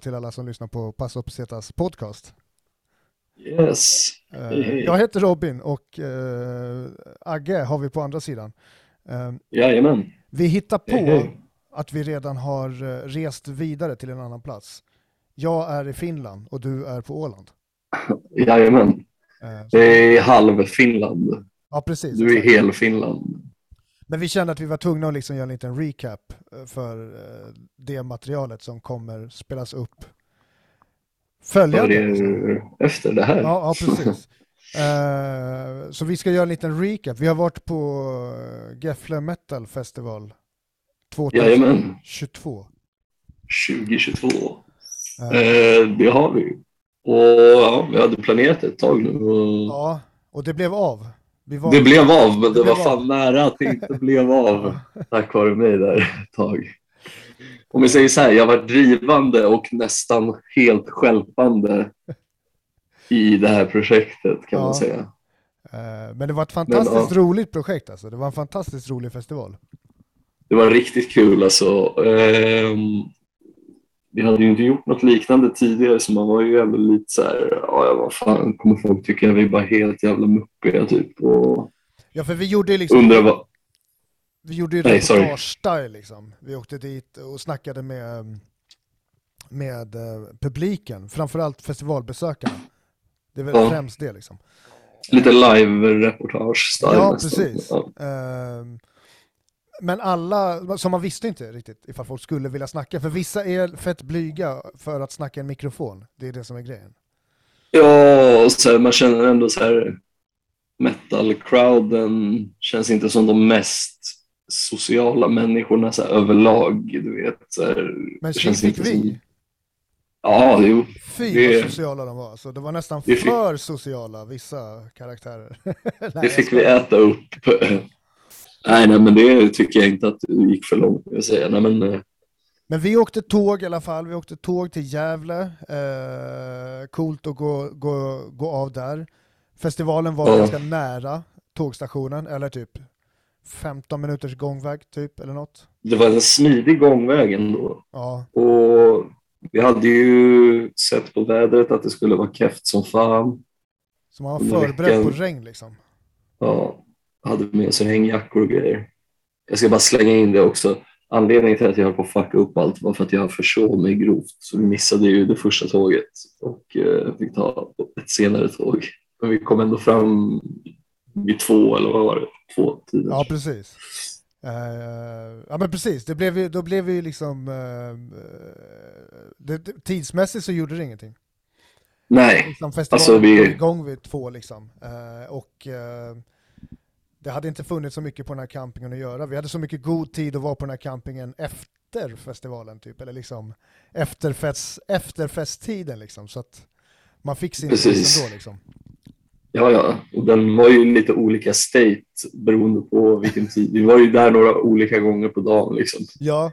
Till alla som lyssnar på Passo Pesetas podcast. Yes. Eh. Jag heter Robin och eh, Agge har vi på andra sidan. Eh, Jajamän. Vi hittar på Hej, hej. att vi redan har eh, rest vidare till en annan plats. Jag är i Finland och du är på Åland. Jajamän. Det är halv Finland. Ja, precis. Du är hel Finland. Men vi kände att vi var tvungna att liksom göra en liten recap eh, för eh, det materialet som kommer spelas upp följande. det efter det här. Ja, ja precis. Eh, så vi ska göra en liten recap. Vi har varit på uh, Gefle Metal Festival Jajamän. 2022. 2022. Eh, Eh, det har vi. Och ja, vi hade planerat ett tag nu. Och ja, och det blev av. Var, Det blev av, men det, Det var fan av. nära att det inte blev av. Tack vare mig där ett tag. Om vi säger så här, jag var drivande och nästan helt stjälpande i det här projektet kan Ja. man säga. eh, men det var ett fantastiskt roligt projekt alltså. Det var en fantastiskt rolig festival. Det var riktigt kul alltså. Vi hade ju inte gjort något liknande tidigare så man var ju ändå lite så här, ja vad fan kommer folk tycka vi är bara helt jävla muppiga typ och Ja, för vi gjorde liksom... undrar vad, Vi gjorde ju reportage-style liksom. Vi åkte dit och snackade med, med eh, publiken, framförallt festivalbesökarna. Det är väl Ja. främst det liksom. lite live-reportage-style Ja, nästan. precis. Ja. Ehm, Men alla, så man visste inte riktigt ifall folk skulle vilja snacka, för vissa är fett blyga för att snacka i en mikrofon. Det är det som är grejen. Ja, och så här, man känner ändå så här metal-crowden känns inte som de mest sociala människorna så här, överlag. Du vet, så här, Men känns fick inte vi. som- Ja, jo. Fy Det- vad sociala de var. Så det var nästan Det fick- för sociala, vissa karaktärer. Nej, Det fick vi äta upp. Nej, nej, men det tycker jag inte att det gick för långt. Jag säga. Nej, men, eh, Men vi åkte tåg i alla fall, vi åkte tåg till Gävle. Eh, coolt att gå, gå, gå av där. Festivalen var Ja. ganska nära tågstationen, eller typ 15 minuters gångväg typ, eller något. det var en smidig gångväg ändå. Ja, Och vi hade ju sett på vädret att det skulle vara keft som fan. så man var förberedd på regn liksom. Ja, hade med sig hängjackor och grejer. Jag ska bara slänga in det också. Anledningen till att jag höll på att fucka upp allt var för att jag försov mig grovt. Så vi missade ju det första tåget och eh, fick ta ett senare tåg. Men vi kom ändå fram vid två, eller vad var det? Två tider. Ja, precis. Eh, ja men precis, det blev ju, då blev vi ju liksom... eh, det, tidsmässigt så gjorde det ingenting. Nej, Liksom festivalen Alltså, vi- igång vid två liksom. Eh, och det hade inte funnits så mycket på den här campingen att göra. Vi hade så mycket god tid att vara på den här campingen efter festivalen typ, eller liksom efterfest, efterfesttiden liksom. Så att man fick sin Precis. ändå liksom. ja, ja. Och den var ju lite olika state beroende på vilken tid. Vi var ju där några olika gånger på dagen liksom. Ja,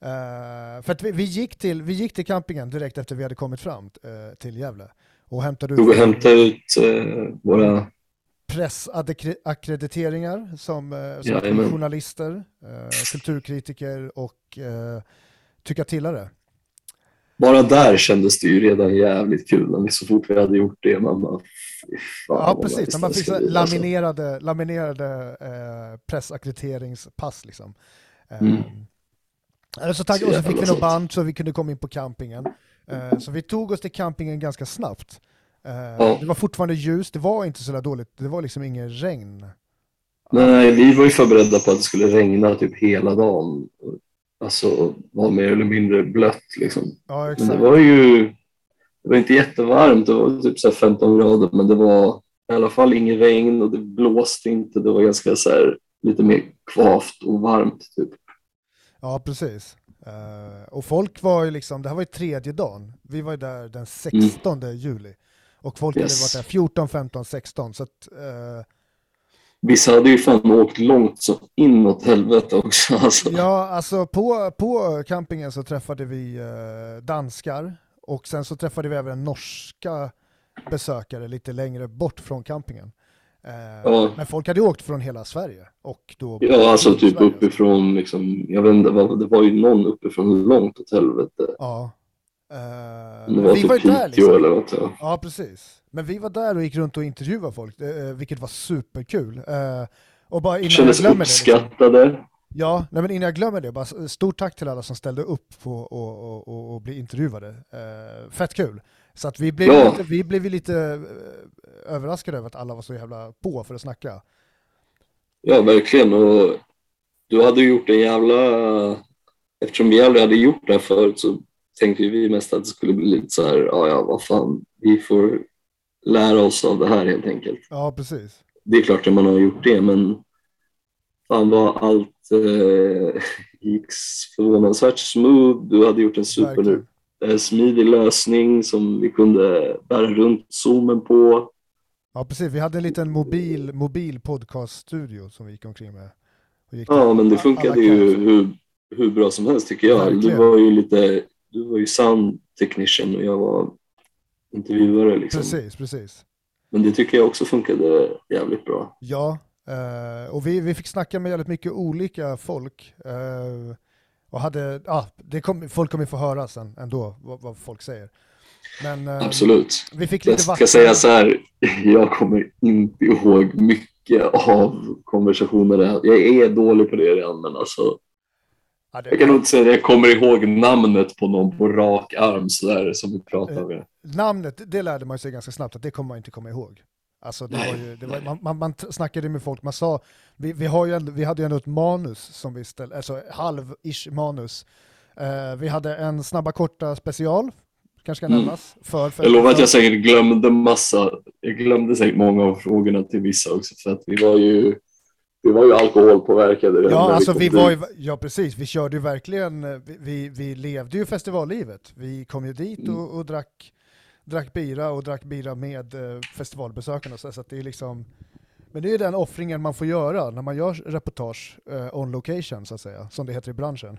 eh, för att vi, vi, gick till, vi gick till campingen direkt efter vi hade kommit fram eh, till Gävle och hämtade Tog och ut hämtade ut eh, våra pressackrediteringar som, eh, som Jajamän. journalister, eh, kulturkritiker och eh, tyckatillare. Bara där kändes det ju redan jävligt kul när vi så fort vi hade gjort det. Man bara, Ja, precis. När man fick alltså. laminerade, laminerade eh, pressackredteringspass. Liksom. Mm. eller så, tack, Så och så fick vi något band så vi kunde komma in på campingen. Eh, så vi tog oss till campingen ganska snabbt. Eh, Ja. Det var fortfarande ljus, det var inte så där dåligt, det var liksom ingen regn. Nej, vi var ju förberedda på att det skulle regna typ hela dagen. Alltså var mer eller mindre blött liksom. Ja, Men exakt. det var ju det var inte jättevarmt, det var typ så här 15 grader, men det var i alla fall inget regn och det blåste inte. Det var ganska så här, lite mer kvavt och varmt typ. Ja, precis. Eh, och folk var ju liksom, det här var ju tredje dagen. Vi var ju där den 16 juli. Och folk. Yes. hade varit där 14, 15, 16. Så att, eh, Vissa hade ju fan åkt långt så inåt helvete också. Alltså. ja, alltså på, på campingen så träffade vi eh, danskar. Och sen så träffade vi även norska besökare lite längre bort från campingen. Eh, Ja. Men folk hade åkt från hela Sverige. Och då Ja, alltså typ Sverige. uppifrån, liksom, jag vet inte, det var ju någon uppifrån långt åt helvete. Ja. Eh, var vi var ju där liksom. eller något. Ja. Ja, precis. Men vi var där och gick runt och intervjuade folk, eh, vilket var superkul. Eh, och bara innan Kändes jag glömmer det. Liksom, uppskattade. ja, nej, men innan jag glömmer det, bara stort tack till alla som ställde upp på och, och, och, och bli intervjuade. Eh, fett kul. Så att vi blev, Ja. lite, vi blev lite eh, överraskade över att alla var så jävla på för att snacka. Ja, verkligen. Och du hade gjort en jävla... Eftersom vi aldrig hade gjort det här förut så tänkte vi mest att det skulle bli lite så här, ja, ja, vad fan, vi får lära oss av det här helt enkelt. Ja, precis. Det är klart att man har gjort det, men fan vad allt eh, gick förvånansvärt smooth. Du hade gjort en super eh, smidig lösning som vi kunde bära runt zoomen på. Ja, precis. Vi hade en liten mobil, mobil podcaststudio som vi gick omkring med. Ja, men det funkade ju hur, hur bra som helst tycker jag. Du Verkligen. var ju lite, du var ju sound technician och jag var intervjuare liksom. Precis, precis. Men det tycker jag också funkade jävligt bra. Ja, eh, och vi, vi fick snacka med väldigt mycket olika folk. Eh, och hade, ah, det kom, folk kommer få höra sen ändå vad, vad folk säger. Men eh, Absolut. vi fick Jag lite ska vatten. säga så här, jag kommer inte ihåg mycket av konversationerna. Jag är dålig på det redan, men alltså, Ja, det- jag kan nog inte säga att jag kommer ihåg namnet på någon på rak arm sådär som vi pratade med. Namnet, det lärde man sig ganska snabbt att det kommer man inte komma ihåg. Alltså det Nej. var ju, det var, man, man, snackade med folk, man sa, vi, vi, har ju ändå, vi hade ju ändå ett manus som vi ställde, alltså halv-ish manus. Eh, vi hade en snabba korta special, kanske ska Mm. nämnas. För, för, Jag lovar att jag säkert glömde massa. Jag glömde säkert många av frågorna till vissa också för att vi var ju, vi var ju alkoholpåverkade. Ja, alltså vi dit. var ju, ja precis, vi körde ju verkligen, vi, vi, vi levde ju festivallivet. Vi kom ju dit Mm. och, och drack, drack bira och drack bira med eh, festivalbesökarna. Så, så att det är liksom, men det är ju den offringen man får göra när man gör reportage eh, on location så att säga, som det heter i branschen.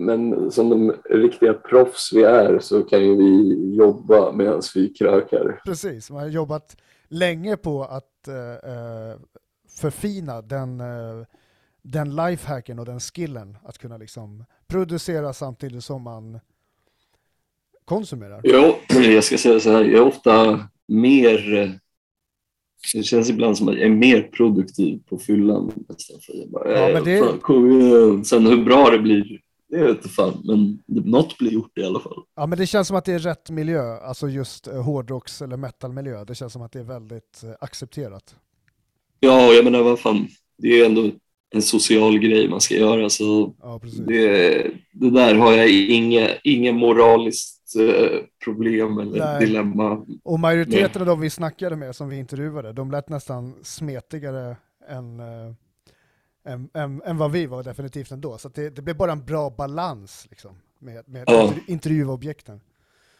Men som de riktiga proffs vi är så kan ju vi jobba medan vi krökar. Precis, man har jobbat länge på att eh, eh, förfina den, eh, den lifehacken och den skillen att kunna liksom producera samtidigt som man konsumerar. Ja, jag ska säga så här, jag är ofta mer, det känns ibland som att jag är mer produktiv på fyllan. nästan, för jag bara, Ja, eh, men det- fan. Sen hur bra det blir, det vet inte fan, men något blir gjort i alla fall. Ja men det känns som att det är rätt miljö, alltså just eh, hårdrocks eller metalmiljö. Det känns som att det är väldigt accepterat. Ja, jag menar vad fan, det är ändå en social grej man ska göra så Ja det, det där har jag inga, inga moraliskt eh, problem eller Nej. dilemma. Och majoriteten av de vi snackade med som vi intervjuade, de lät nästan smetigare än, eh, än, än, än vad vi var definitivt ändå. Så det, det blev bara en bra balans liksom, med, med Ja. intervju- intervjuobjekten.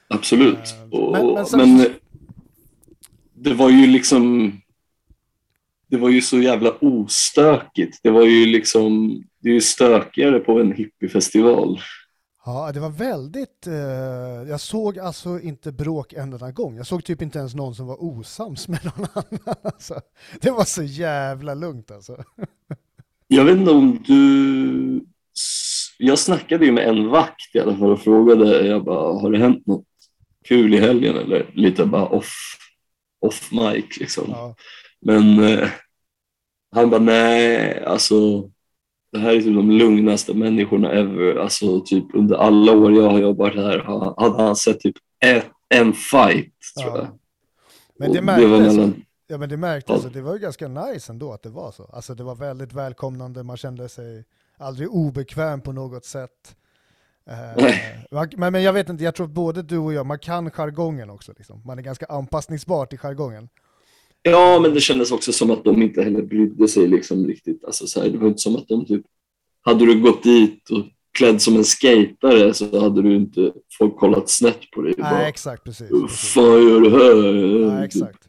Absolut. Eh, Och, men- men men, sen- det var ju liksom det var ju så jävla ostökigt. Det var ju liksom det är ju stökigare på en hippiefestival. Ja, det var väldigt... Eh, jag såg alltså inte bråk en enda gång. Jag såg typ inte ens någon som var osams med någon annan. Alltså, det var så jävla lugnt alltså. Jag vet inte om du... Jag snackade ju med en vakt i alla fall och frågade, jag bara, har det hänt något kul i helgen eller lite bara off, off mic liksom. Ja, Men eh, han bara, nej, alltså det här är typ de lugnaste människorna ever. Alltså typ under alla år jag har jobbat här hade han sett typ ett, en fight tror Ja. jag. men det märktes. var mellan, Ja, men det märktes. Ja. Det var ju ganska nice ändå att det var så. Alltså det var väldigt välkomnande. Man kände sig aldrig obekväm på något sätt. Eh, men, men jag vet inte, jag tror både du och jag, man kan jargongen också. Liksom. Man är ganska anpassningsbar till jargongen. Ja, men det kändes också som att de inte heller brydde sig liksom riktigt. Alltså, så här, det var inte som att de typ... Hade du gått dit och klädd som en skatare så hade du inte folk kollat snett på dig. Nej, Bara, exakt, precis. Vad fan gör du här? Ja, exakt.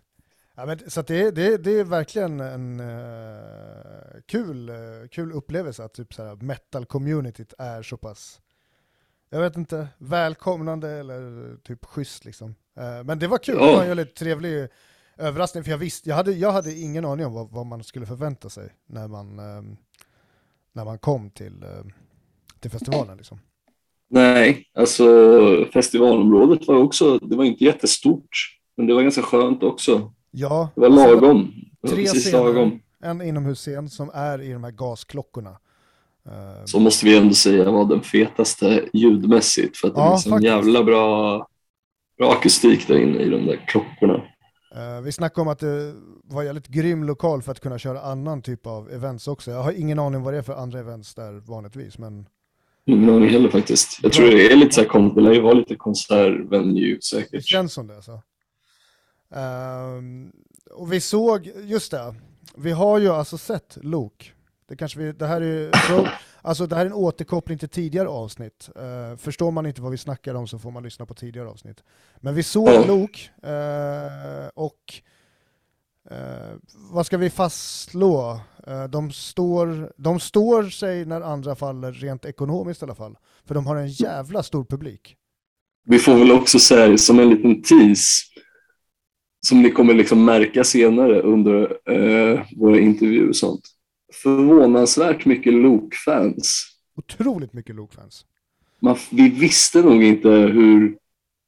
Ja, men, så det, det, det är verkligen en eh, kul, eh, kul upplevelse att typ så metal-communityt är så pass, jag vet inte, välkomnande eller typ schysst liksom. Eh, men det var kul, Ja. det var en väldigt trevlig överraskning för jag visste, jag hade, jag hade ingen aning om vad, vad man skulle förvänta sig när man, eh, när man kom till, eh, till festivalen liksom. Nej, alltså festivalområdet var också, det var inte jättestort, men det var ganska skönt också. Ja, Det var alltså, lagom. Det tre precis scener. lagom. en inomhusscen som är i de här gasklockorna. Eh, Så måste vi ändå säga var den fetaste ljudmässigt för att det Ja, är liksom faktiskt. jävla bra, bra akustik där inne i de där klockorna. Eh, vi snackade om att det var jävligt grym lokal för att kunna köra annan typ av events också. Jag har ingen aning vad det är för andra events där vanligtvis, men Ingen aning heller faktiskt. Jag tror det är lite så här, det lär ju vara lite konsertvenue det säkert. känns som det. Alltså. Ehm, och vi såg, just det, vi har ju alltså sett Luke. Det, kanske vi, det, här är, så, alltså det här är en återkoppling till tidigare avsnitt. Eh, förstår man inte vad vi snackar om så får man lyssna på tidigare avsnitt. Men vi såg Ja. Luke eh, och eh, vad ska vi fastslå? De, står, de står sig när andra faller, rent ekonomiskt i alla fall. För de har en jävla stor publik. Vi får väl också säga som en liten tease som ni kommer liksom märka senare under våra intervjuer och sånt. Förvånansvärt mycket Luke-fans. Otroligt mycket Luke-fans. Man, vi visste nog inte hur,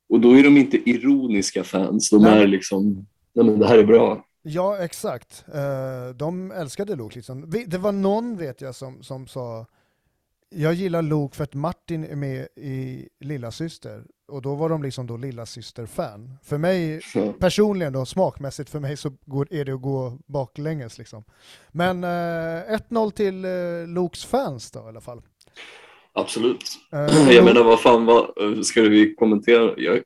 och då är de inte ironiska fans, de Nej. är liksom, nej men det här är bra. Ja, exakt. Eh, de älskade Luke. Liksom. Det var någon, vet jag, som, som sa jag gillar Luke för att Martin är med i Lilla Syster och då var de liksom då Lilla Syster-fan. För mig, Ja. personligen då, smakmässigt för mig så går, är det att gå baklänges liksom. Men eh, 1-0 till eh, Lukes fans då i alla fall. Absolut. Eh, Jag menar, vad fan, vad, ska vi kommentera? Jag,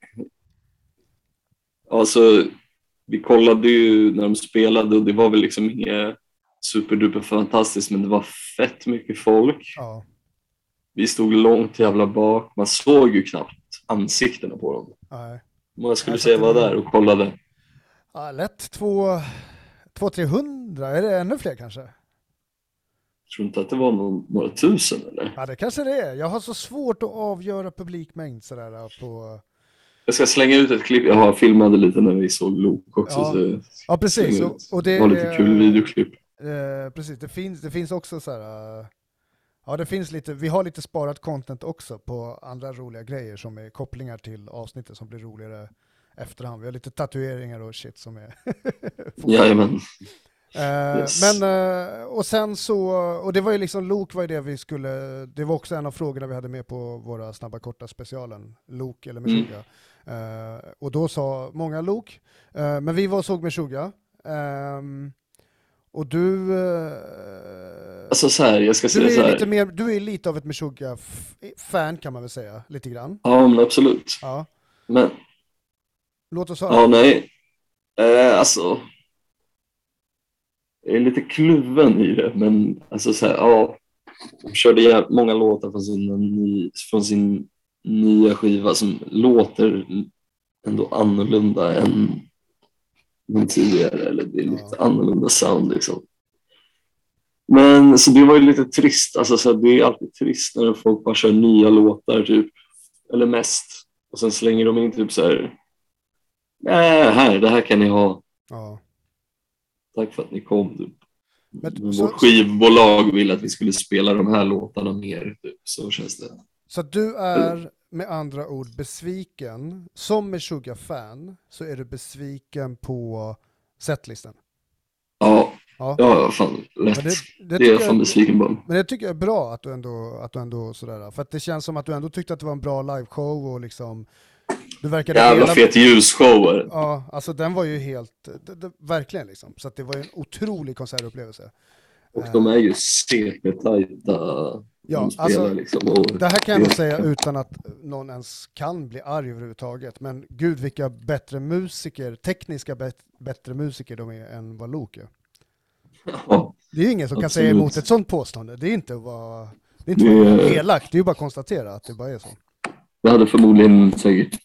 alltså, vi kollade ju när de spelade och det var väl liksom inget superduper fantastiskt, men det var fett mycket folk. ja. Vi stod långt jävla bak. Man såg ju knappt ansiktena på dem. Nej. Många skulle säga var där och kollade. Ja, lätt 200-300, är det ännu fler kanske? Jag tror inte att det var någon, några tusen eller? Ja, det kanske det är. Jag har så svårt att avgöra publikmängd sådär på... Jag ska slänga ut ett klipp. Jag har filmade lite när vi såg Luke också. Ja. Så Ja, precis. Och, och det det, var lite kul videoklipp. Eh, precis, det finns, det finns också så här. Ja, det finns lite, vi har lite sparat content också på andra roliga grejer som är kopplingar till avsnittet som blir roligare efterhand. Vi har lite tatueringar och shit som är... Jajamän. Eh, Yes. Men, eh, och sen så, och det var ju liksom, Luke var ju det vi skulle, det var också en av frågorna vi hade med på våra snabba korta specialen, Luke eller Meshuggah. Eh, och då sa många eh, men vi var och såg Meshuggah. Ehm, och du, eh, Alltså så här, jag ska du säga så är, lite här. mer, du är lite av ett Meshuggah-fan kan man väl säga, lite grann. Ja, men absolut. Ja. Men, Låt oss höra. ja nej. Eh, alltså. Jag är lite kluven i det, men alltså så här, ja. De körde många låtar från sin, från sin nya skiva som låter ändå annorlunda än den tidigare, eller det är lite annorlunda sound liksom. Men så det var ju lite trist, alltså så här, det är alltid trist när folk bara kör nya låtar typ, eller mest. Och sen slänger de in typ så här, nej här, det här kan ni ha, Ja. tack för att ni kom. Typ. Men- så- Vårt skivbolag vill att vi skulle spela de här låtarna mer, typ. så känns det. Så du är med andra ord besviken, som Meshuggah-fan, så är du besviken på setlisten. Ja, Ja. ja fan, lätt. Men det, det, det är jag fan besviken på. men det tycker jag är bra att du ändå, att du ändå sådär, för att det känns som att du ändå tyckte att det var en bra liveshow och liksom, du verkade Jävla dela- fet ljusshower. Ja, alltså den var ju helt, det, verkligen liksom. Så det var ju en otrolig konsertupplevelse. Och de är ju CP-tajta. Ja, alltså, liksom. Och Det här kan jag nog säga utan att någon ens kan bli arg överhuvudtaget. Men gud vilka bättre musiker, tekniska bet- bättre musiker de är än vad Luke är. ja, Det är ju ingen som kan säga Absolut. emot ett sånt påstående. Det är inte vara, det är inte Det elakt, det är ju bara att konstatera att det bara är så. det hade förmodligen säkert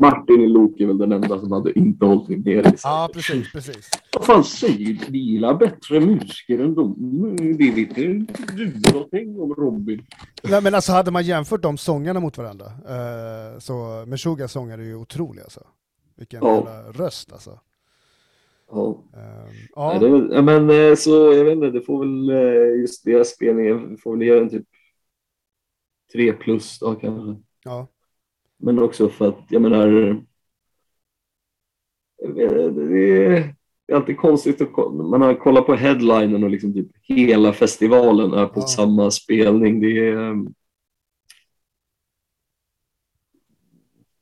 Martin i Lok är väl den enda som hade inte hållit med er. Ja, precis, precis. Vad fan säger du? Vi gillar bättre musiker än dem. Det vet inte du någonting om Robin. Nej, men alltså hade man jämfört de sångarna mot varandra, eh, så Meshuggahs sånger är ju otroliga alltså. Vilken Ja. jävla röst alltså. Ja. Nej, ja, det är väl, men eh, så jag vet inte, det får väl eh, just deras spelning, vi får väl ge den typ tre plus då kanske. ja, Men också för att, jag menar, det är, det är alltid konstigt att man har kollat på headlinen och liksom typ hela festivalen är på Ja. samma spelning. Det är, ehm,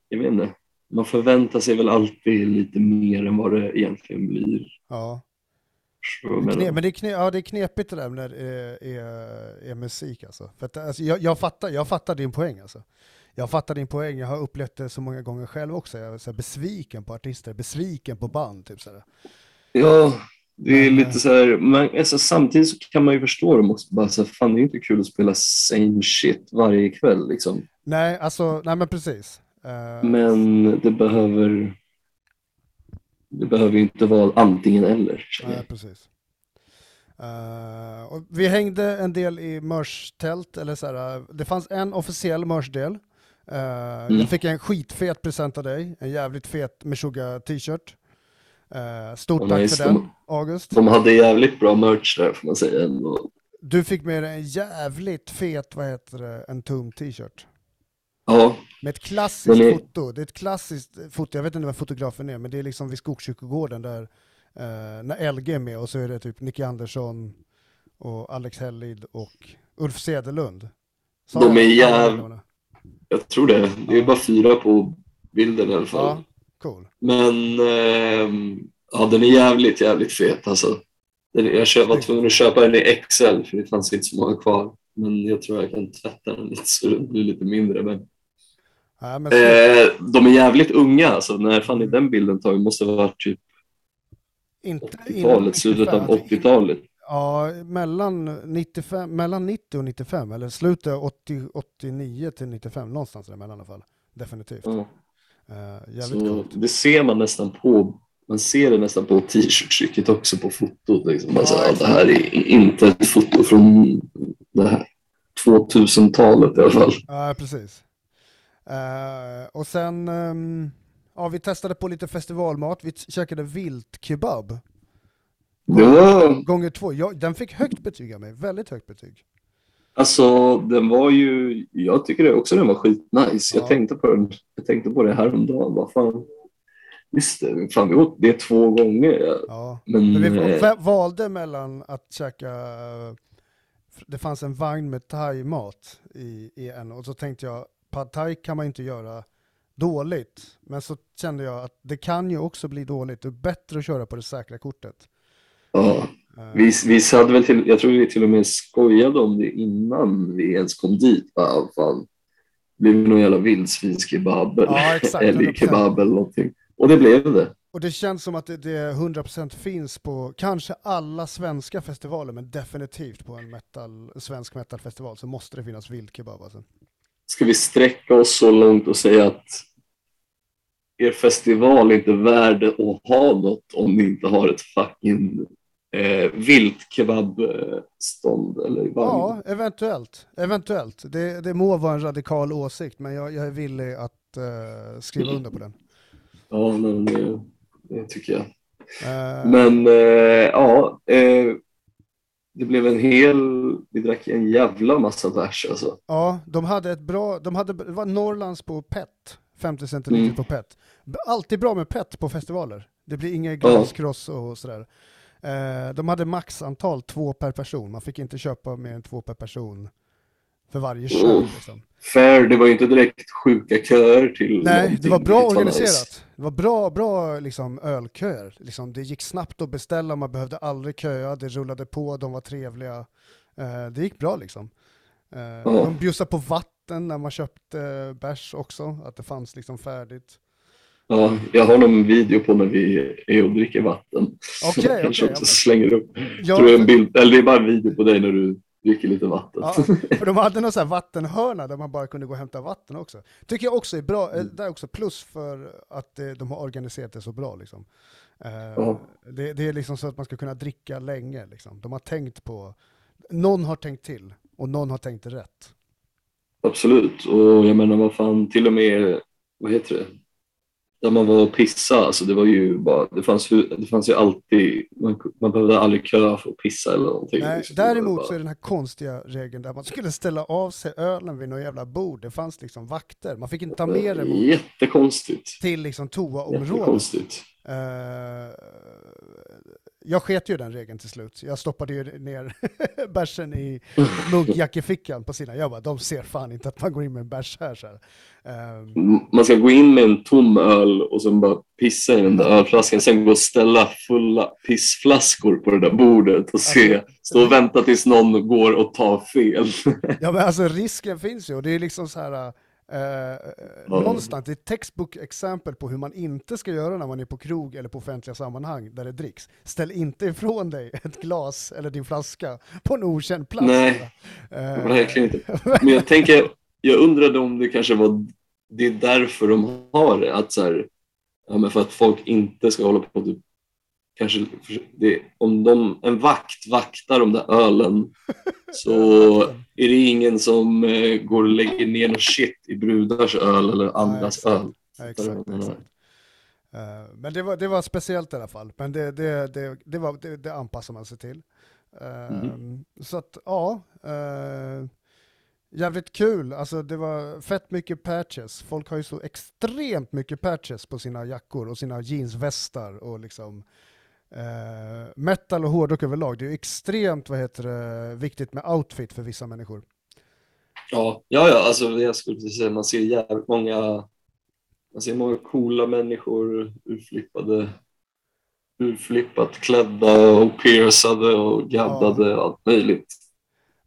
jag vet inte, man förväntar sig väl alltid lite mer än vad det egentligen blir. ja. Menar, men det är, kne, ja, det är knepigt det där när det är, är, är musik alltså. För att, alltså jag, jag, fattar, jag fattar din poäng alltså. Jag fattar din poäng, jag har upplevt det så många gånger själv också. Jag är så besviken på artister, besviken på band. Typ så här. Ja, det är lite så här, man, alltså, samtidigt så kan man ju förstå dem också. Bara så här, fan, det är inte kul att spela same shit varje kväll liksom. Nej, alltså, nej men precis. Eh, Men det behöver, det behöver ju inte vara antingen eller. Nej, precis. Eh, och vi hängde en del i merch-tält, eller så här, det fanns en officiell merch-del. Uh, Mm. Jag fick en skitfet present av dig, en jävligt fet Meshuggah t-shirt. Eh, stort Ja, tack nice. för den, De- August. De hade jävligt bra merch där får man säga. ändå. Du fick med dig en jävligt fet, vad heter det, en tum t-shirt. Ja, Med ett klassiskt är- foto. Det är ett klassiskt foto, jag vet inte vem fotografen är, men det är liksom vid Skogskyrkogården där eh, när LG är med och så är det typ Nicky Andersson och Alex Hellid och Ulf Cederlund. Sa De är alla jäv- namnen? Jag tror det. Det är bara fyra på bilden i alla fall. Ja, cool. Men ehm, ja, den är jävligt, jävligt fet alltså. Den, jag var tvungen att köpa den i XL för det fanns inte så många kvar. Men jag tror jag kan tvätta den lite så det blir lite mindre. Men, Ja, men eh, de är jävligt unga alltså. När fan är den bilden tagen? måste ha varit typ inte, 80-talet, slutet av 80-talet. Ja, mellan, 95, mellan 90 och 95, eller slutet 80, 89 till 95, någonstans däremellan i alla fall. Definitivt. Eh, jävligt Så coolt. det ser man nästan på man ser det nästan på t-shirt-trycket också på fotot. Liksom. Alltså, Ja, ja, det här är inte ett foto från det här 2000-talet i alla fall. Ja, precis. Eh, och sen, ehm, ja vi testade på lite festivalmat, vi käkade viltkebab. Var, Gånger två, ja, den fick högt betyg av mig, väldigt högt betyg. alltså, den var ju, jag tycker också den var skitnice. Ja. Jag, tänkte på den, jag tänkte på det häromdagen. Vad fan, visst, det- fan, vi åt det två gånger. Ja. Men, Men vi eh, va- valde mellan att käka, det fanns en vagn med thai-mat i, i en, och så tänkte jag, pad thai kan man inte göra dåligt. Men så kände jag att det kan ju också bli dåligt, det är bättre att köra på det säkra kortet. Ja. Eh, Vi, vi hade väl till, jag tror vi till och med skojade om det innan vi ens kom dit. Bara, fan, det blir någon jävla vildsvinskebab Ja, eller älgkebab eller någonting. Och det blev det. Och det känns som att det, det 100% finns på kanske alla svenska festivaler, men definitivt på en metal, svensk metalfestival så måste det finnas vildkebab. Alltså. Ska vi sträcka oss så långt och säga att er festival är inte värd att ha något om ni inte har ett fucking eh, viltkebabstånd eller vagn? Ja, eventuellt. eventuellt. Det, det må vara en radikal åsikt, men jag, jag är villig att eh, skriva under på den. Ja, men det, det tycker jag. Eh, Men eh, ja, eh, det blev en hel, vi drack en jävla massa bärs alltså. Ja, de hade ett bra, de hade, det var Norrlands på PET, 50 centiliter Mm. på PET. Alltid bra med PET på festivaler. Det blir inget glaskross och sådär. Eh, de hade maxantal två per person, man fick inte köpa mer än två per person för varje köp. Oh. Liksom. Fair, det var ju inte direkt sjuka köer till Nej, det var bra organiserat. Det var bra, bra liksom, ölköer. Liksom, det gick snabbt att beställa, man behövde aldrig köa, det rullade på, de var trevliga. Eh, det gick bra liksom. Eh, De bjussade på vatten när man köpte eh, bärs också, att det fanns liksom färdigt. Ja, jag har någon video på när vi är och dricker vatten. Okej, Jag kanske okej, också ja. slänger upp. Ja, Tror jag en bild, eller det är bara en video på dig när du dricker lite vatten. Ja, för de hade någon sån här vattenhörna där man bara kunde gå och hämta vatten också. Tycker jag också är bra, eh, det är också plus för att eh, de har organiserat det så bra. Liksom. Eh, Ja. det, det är liksom så att man ska kunna dricka länge. Liksom. De har tänkt på, någon har tänkt till och någon har tänkt rätt. Absolut, och jag menar vad fan, till och med, vad heter det, där man var och pissa, alltså det var ju bara, det fanns, ju- det fanns ju alltid, man, man behövde aldrig köa för att pissa eller någonting. Nej, liksom. Däremot bara- så är den här konstiga regeln där man skulle ställa av sig ölen vid något jävla bord. Det fanns liksom vakter, man fick inte ta med den mot- Jättekonstigt. till liksom toaområdet. Jättekonstigt. Eh, jag sket ju den regeln till slut. Jag stoppade ju ner bärsen i munkjackefickan på sidan. Jag bara, de ser fan inte att man går in med en bärs här. Så här. Eh, M- Man ska gå in med en tom öl och sen bara pissa i den där ölflaskan, sen gå och ställa fulla pissflaskor på det där bordet och se, Alltså, stå och vänta tills någon går och tar fel. ja men alltså risken finns ju och det är liksom så här eh, någonstans, det är ett textbook exempel på hur man inte ska göra när man är på krog eller på offentliga sammanhang där det dricks. Ställ inte ifrån dig ett glas eller din flaska på en okänd plats. Nej. Eh, Verkligen inte. Men jag tänker, jag undrade om det kanske var, det är därför de har det, att så här, ja men för att folk inte ska hålla på typ, kanske, det, om de, en vakt vaktar de där ölen så är det ingen som eh, går och lägger ner något shit i brudars öl eller andras exakt. öl. Exakt, exakt. Eh, men det var, det var speciellt i alla fall, men det, det, det, det, var, det, det anpassar man sig till. Eh, Mhm. Så att ja, eh, jävligt kul. Alltså det var fett mycket patches. Folk har ju så extremt mycket patches på sina jackor och sina jeansvästar och liksom eh, metal och hårdrock överlag. Det är ju extremt vad heter det, viktigt med outfit för vissa människor. Ja, ja, ja alltså jag skulle precis säga man ser jävligt många, man ser många coola människor urflippade, urflippat klädda och piercade och gaddade och allt möjligt.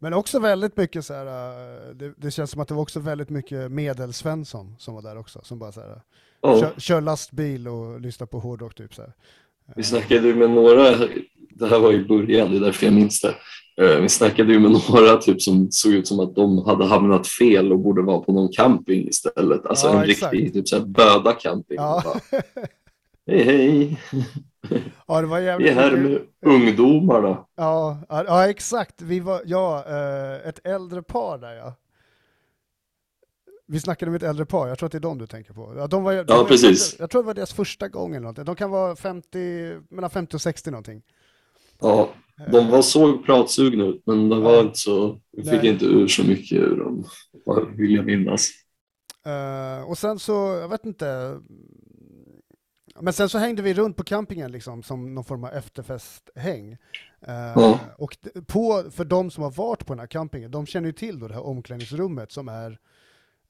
Men också väldigt mycket så här, eh, det, det känns som att det var också väldigt mycket medelsvensson som var där också, som bara så här, Ja, kör, kör lastbil och lyssnar på hårdrock typ så här. Vi snackade ju med några, det här var i början, det är därför jag minns det. Eh, Vi snackade ju med några typ som såg ut som att de hade hamnat fel och borde vara på någon camping istället. Alltså Ja, en exakt. riktig typ så här böda camping. Ja. Bara, hej hej, ja, det var vi jävligt är här med ungdomarna. Ja, ja, ja, exakt. Vi var, ja, eh, ett äldre par där ja. Vi snackade med ett äldre par, jag tror att det är de du tänker på. Ja, de var, de Ja, var, precis. Jag, jag tror det var deras första gång eller någonting. De kan vara 50, mellan 50 och 60 någonting. Ja, de var så pratsugna ut, men det var inte så, vi fick Nej. inte ur så mycket ur dem, vill jag minnas. Eh, och sen så, jag vet inte. Men sen så hängde vi runt på campingen liksom som någon form av efterfesthäng. Eh, Ja. Och på, för de som har varit på den här campingen, de känner ju till då det här omklädningsrummet som är,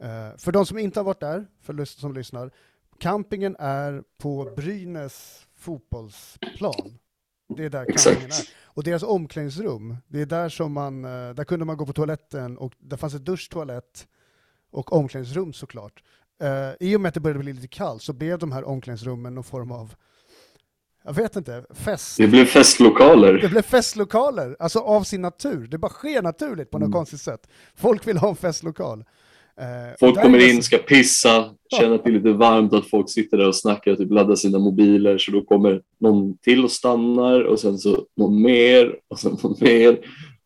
eh, för de som inte har varit där, för som lyssnar, campingen är på Brynäs fotbollsplan. Det är där campingen Exakt. är. Och deras omklädningsrum, det är där som man, eh, där kunde man gå på toaletten och där fanns ett duschtoalett och omklädningsrum såklart. Eh, I och med att det började bli lite kallt så blev de här omklädningsrummen någon form av, jag vet inte, fest. Det blev Det festlokaler. blev festlokaler, alltså av sin natur. Det bara sker naturligt på något Mm. konstigt sätt. Folk vill ha en festlokal. Eh, Folk kommer in, ska pissa, känner att det är lite varmt, att folk sitter där och snackar och typ laddar sina mobiler, så då kommer någon till och stannar och sen så någon mer och sen någon mer.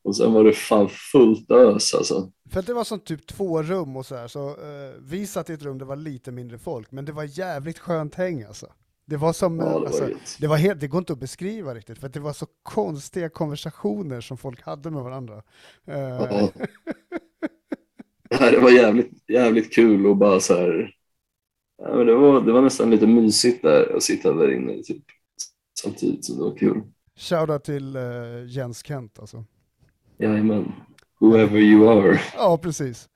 Och sen var det fan fullt ös alltså. För att det var som typ två rum och så här, så eh, vi satt i ett rum där det var lite mindre folk, men det var jävligt skönt häng alltså. Det var som, Ja, det var alltså, det var helt, det går inte att beskriva riktigt, för det var så konstiga konversationer som folk hade med varandra. Eh, Ja. Det var jävligt, jävligt kul och bara så här. Ja, men det, var, det var nästan lite mysigt där att sitta där inne typ, samtidigt som det var kul. Shoutout till eh, Jens Kent alltså. Jajamän. Whoever you are. Ja, precis.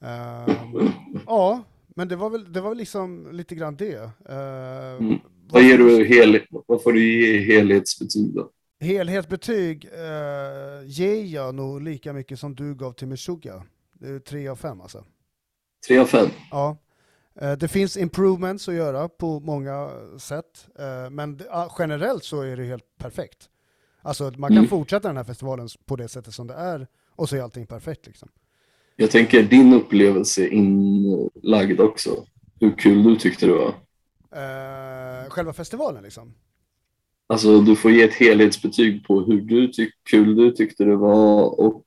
Ehm, ja, men det var väl, det var väl liksom lite grann det. Eh, Mm. Vad, ger du hel, vad får du ge helhetsbetyg då? Helhetsbetyg eh, ger jag nog lika mycket som du gav till Meshuggah. Det är tre av fem alltså. Tre av fem? Ja. Eh, det finns improvements att göra på många sätt, eh, men ah, generellt så är det helt perfekt. Alltså man kan Mm. fortsätta den här festivalen på det sättet som det är och så är allting perfekt liksom. Jag tänker din upplevelse inlagd också. Hur kul du tyckte det var. Eh, själva festivalen liksom. Alltså du får ge ett helhetsbetyg på hur du tyck, kul du tyckte det var och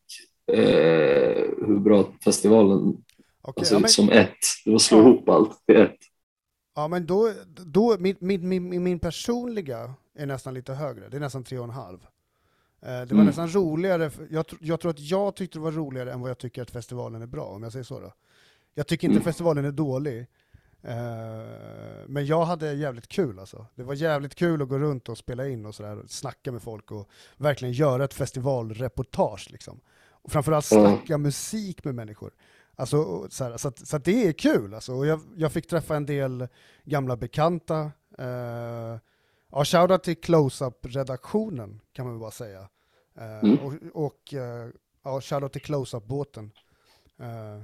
eh, hur bra festivalen Okej, alltså, ja, men, som ett. Det var slå Ja. ihop allt till ett. ja, men då, då min, min, min, min personliga är nästan lite högre, det är nästan tre och en halv. Eh, det var Mm. nästan roligare, jag, jag tror att jag tyckte det var roligare än vad jag tycker att festivalen är bra, om jag säger så då. Jag tycker inte Mm. festivalen är dålig, eh, men jag hade jävligt kul alltså. Det var jävligt kul att gå runt och spela in och sådär, snacka med folk och verkligen göra ett festivalreportage liksom. Och framförallt Ja. snacka musik med människor. Alltså, så, här, så, att, så att det är kul alltså. Och jag, jag fick träffa en del gamla bekanta. Eh, ja, shoutout till Close-Up-redaktionen kan man väl bara säga. Eh, Mm. Och, och eh, ja, shoutout till Close-Up-båten. Eh,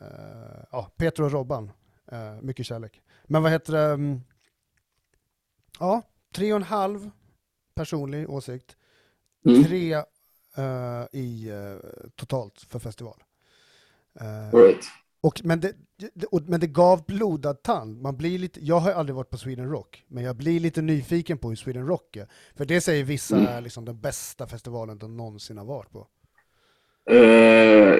eh, ja, Peter och Robban. Eh, mycket kärlek. Men vad heter det? mm, Ja, tre och en halv personlig åsikt. Mm. Tre eh, i eh, totalt för festival. Eh, All right. och, men, det, det, och, men det gav blodad tand. Man blir lite, jag har aldrig varit på Sweden Rock, men jag blir lite nyfiken på hur Sweden Rock är. För det säger vissa Mm. är liksom den bästa festivalen de någonsin har varit på. Eh,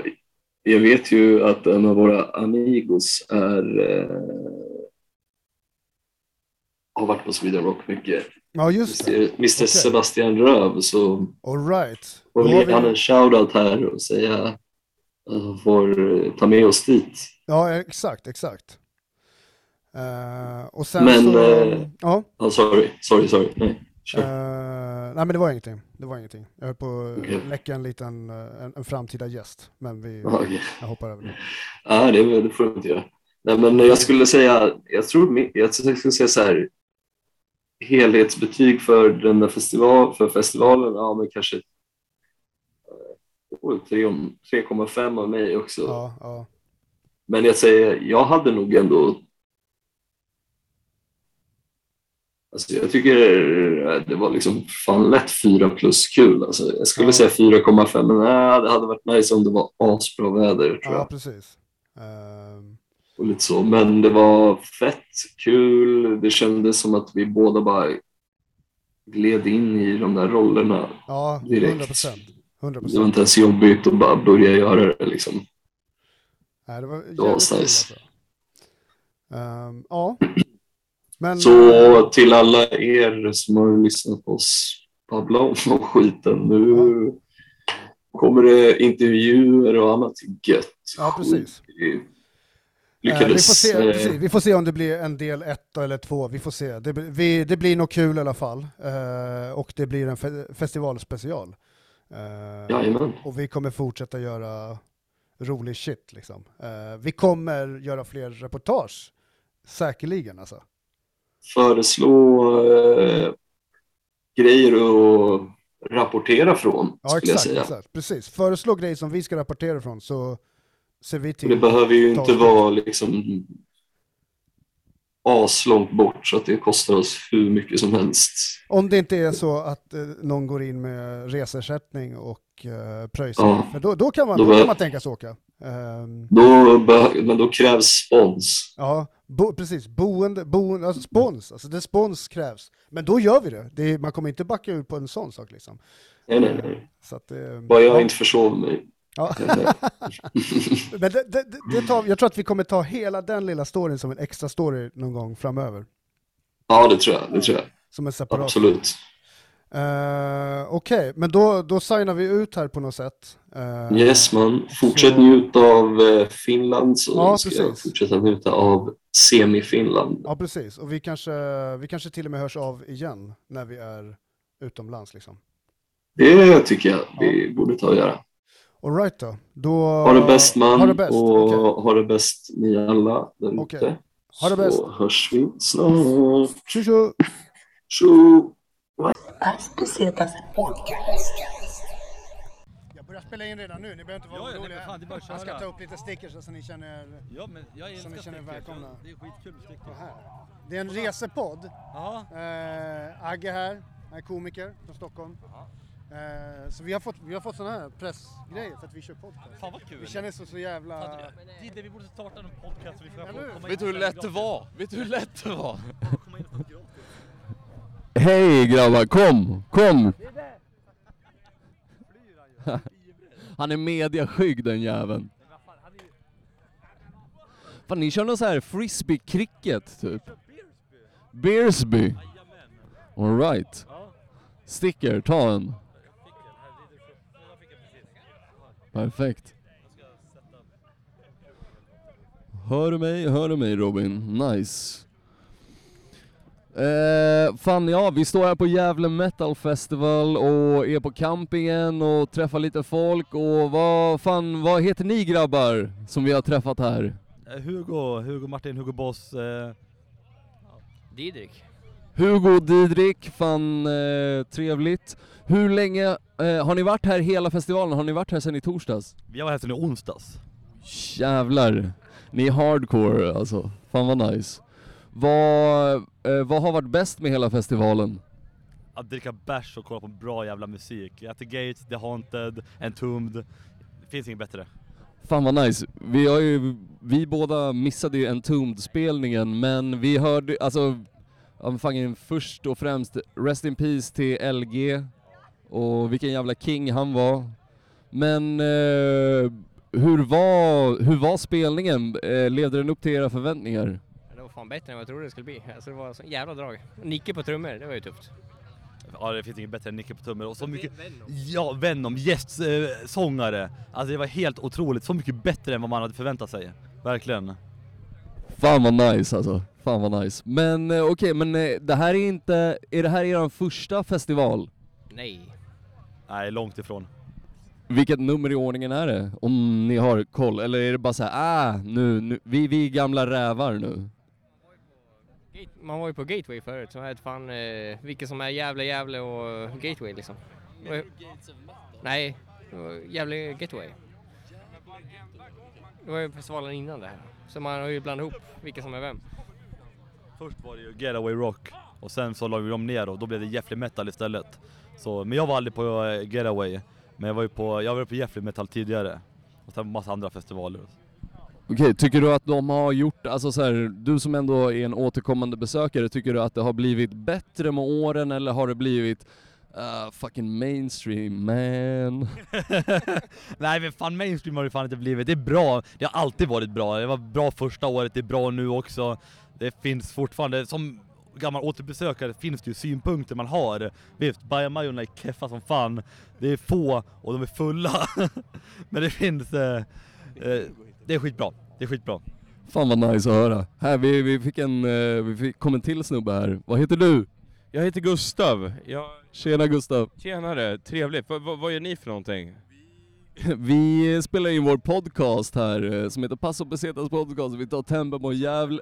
jag vet ju att en av våra amigos är eh, har varit på Sweden Rock mycket. Ja, just det. Mr. Mr. Sebastian Röv så All right. får vi ge han en shoutout här och säga får eh, ta med oss dit. Ja, exakt, exakt. Eh, och sen Men, så... eh, ja, Oh, sorry, sorry, sorry. Nej, kör. eh, nej men det var ingenting. Det var ingenting. Jag höll på att Okej. läcka en liten, eh, en, en framtida gäst. Men vi, okej. jag hoppar över det. Ja, det, det får du inte göra. Nej, men jag skulle säga, jag tror, jag skulle säga så här, helhetsbetyg för den där festival, för festivalen, ja men kanske eh, oj, tre om- 3,5 av mig också. Ja, ja. Men jag säger, jag hade nog ändå Alltså jag tycker det var liksom fan lätt 4 plus kul. Alltså jag skulle Ja. säga 4,5 men nej, det hade varit nice om det var asbra väder tror ja jag. precis. Ehm, Och lite så. Men det var fett kul. Det kändes som att vi båda bara gled in i de där rollerna. ja, Direkt. 100 procent. 100 Det var inte ens jobbigt att bara börja göra det liksom. Nej, det var jävligt Det var nice. alltså. Ehm, ja. Men, Så till alla er som har lyssnat på oss babbla om och skiten. Nu kommer det intervjuer och annat gött. Ja, precis. Vi eh, vi, får lyckades. se, eh, vi får se om det blir en del ett eller två. Vi får se. Det, blir- vi, det blir nog kul i alla fall. Eh, och det blir en fe festivalspecial. Jajamän. och vi kommer fortsätta göra rolig shit liksom. Vi kommer göra fler reportage. Säkerligen alltså. Föreslå eh, grejer att rapportera från, Ja, skulle jag exakt, säga. exakt. Precis. Föreslå grejer som vi ska rapportera från så ser vi till. det behöver ju inte vara liksom aslångt bort så att det kostar oss hur mycket som helst. Om det inte är så att eh, någon går in med resersättning och eh, pröjsar. Ja. För då, då, kan man, Då då kan man tänka sig åka. Ehm, Då men då krävs spons. ja, bo, precis. Boende, boende, alltså spons. Alltså det spons krävs. Men då gör vi det. det är, man kommer inte backa ut på en sån sak liksom. Nej, nej, nej. Så att, eh, Bara jag ja. inte försover mig. Ja. Men det, det, det, tar, jag tror att vi kommer ta hela den lilla storyn som en extra story någon gång framöver. Ja, det tror jag. Det tror jag. Som en separat. Absolut. Uh, Okej, men då, då signar vi ut här på något sätt. Eh, Yes, man. Fortsätt så- njuta av eh, Finland så Ja, ska jag precis. fortsätta njuta av semi-Finland. Ja, precis. Och vi kanske, vi kanske till och med hörs av igen när vi är utomlands. Liksom. Det tycker jag vi borde ta och göra. Alright då. då. Ha det bäst man Ha det bäst. och okej. ha det bäst ni alla där ute. Ha det bäst. Så hörs vi snart. Tjo tjo! Tjo! Jag börjar spela in redan nu, ni behöver inte vara Ja, ja, nej, oroliga. men fan, jag ska ta upp lite stickers så ni känner... Ja, men jag älskar ni känner er välkomna. Det är skitkul med stickers. Det är en resepodd. Ja. Eh, Agge här, han är komiker från Stockholm. Eh, så vi har fått, vi har fått sådana här pressgrejer för att vi kör podcast. Fan vad kul. Vi känner oss så jävla... Det vi borde starta en podcast så vi får komma in Vet du hur lätt det var? Vet du hur lätt det var? Hej grabbar, kom, kom! Han är mediaskygg den jäveln. Fan ni kör någon så här frisbee-cricket typ? Beersby? Alright. Sticker, ta en. Perfekt. Hör du mig, hör du mig Robin? Nice. Eh, fan ja, vi står här på Gävle Metal Festival och är på campingen och träffar lite folk och vad fan, vad heter ni grabbar som vi har träffat här? Eh, Hugo, Hugo Martin, Hugo Boss. Eh, Didrik. Hugo och Didrik, fan eh, trevligt. Hur länge, eh, har ni varit här hela festivalen? Har ni varit här sedan i torsdags? vi var här sedan i onsdags. Jävlar, ni är hardcore alltså. Fan vad nice. Vad, eh, vad har varit bäst med hela festivalen? Att dricka bärs och kolla på bra jävla musik. At the Gates, The Haunted, Entombed. Det finns inget bättre. Fan vad nice. Vi har ju, vi båda missade ju Entombed-spelningen men vi hörde, alltså, ja, men fan, först och främst Rest in Peace till LG och vilken jävla king han var. Men eh, hur, var, hur var spelningen? Eh, levde den upp till era förväntningar? Det var fan bättre än vad jag trodde det skulle bli. Alltså det var så jävla drag. Nicke på trummor, det var ju tufft. Ja det finns inget bättre än Nicke på trummor och så mycket Ja, Venom, gästsångare. Eh, sångare. alltså det var helt otroligt, så mycket bättre än vad man hade förväntat sig. Verkligen. Fan vad nice alltså. Fan vad nice. Men eh, okej, men eh, det här är inte, är det här er första festival? Nej. Nej, långt ifrån. Vilket nummer i ordningen är det? Om ni har koll, eller är det bara så här, ah, nu, nu vi, vi är gamla rävar nu? Gate, man var ju på Gateway förut, så jag vet fan eh, vilket som är Gävle, Gävle och Gateway liksom. Det var- Nej, det var Gävle Gateway. Det var ju festivalen innan det här. Så man har ju blandat ihop vilka som är vem. Först var det ju Getaway Rock och sen så la vi dem ner och då blev det Jeffrey Metal istället. Så, men jag var aldrig på eh, Getaway, men jag var ju på, jag var på Jeffrey Metal tidigare. Och sen massa andra festivaler. Okej, tycker du att de har gjort, alltså så här, du som ändå är en återkommande besökare, tycker du att det har blivit bättre med åren eller har det blivit uh, fucking mainstream man? Nej men fan mainstream har det fan inte blivit, det är bra, det har alltid varit bra. Det var bra första året, det är bra nu också. Det finns fortfarande, som gammal återbesökare finns det ju synpunkter man har. Visst, bajamajorna är keffa som fan, det är få och de är fulla. men det finns, eh, eh, det är skitbra, det är skitbra. Fan vad nice att höra. Här, vi, vi fick en, eh, vi fick, kom en till snubbe här. Vad heter du? Jag heter Gustav. Jag... Tjena Gustav. Tjenare, trevligt. Va, vad gör ni för någonting? Vi spelar in vår podcast här eh, som heter Passo Pesetas podcast. Vi tar tempen på jävla...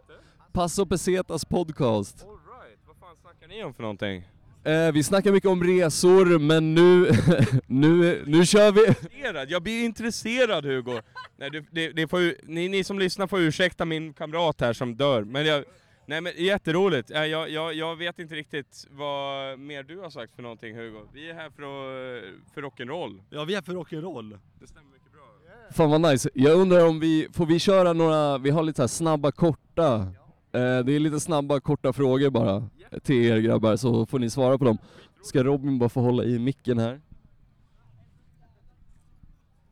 Passo Pesetas podcast. Alright, vad fan snackar ni om för någonting? Eh, vi snackar mycket om resor, men nu, nu, nu kör vi... Intresserad? Jag blir intresserad Hugo! Nej, det, det, det får ju, ni, ni som lyssnar får ursäkta min kamrat här som dör, men jag... Nej men jätteroligt, Eh, jag, jag, jag vet inte riktigt vad mer du har sagt för någonting Hugo. Vi är här för, att, för rock'n'roll. Ja vi är för rock'n'roll. Det stämmer mycket bra. Fan vad nice. Jag undrar om vi, får vi köra några, vi har lite så här snabba korta, eh, det är lite snabba korta frågor bara till er grabbar så får ni svara på dem. Ska Robin bara få hålla i micken här?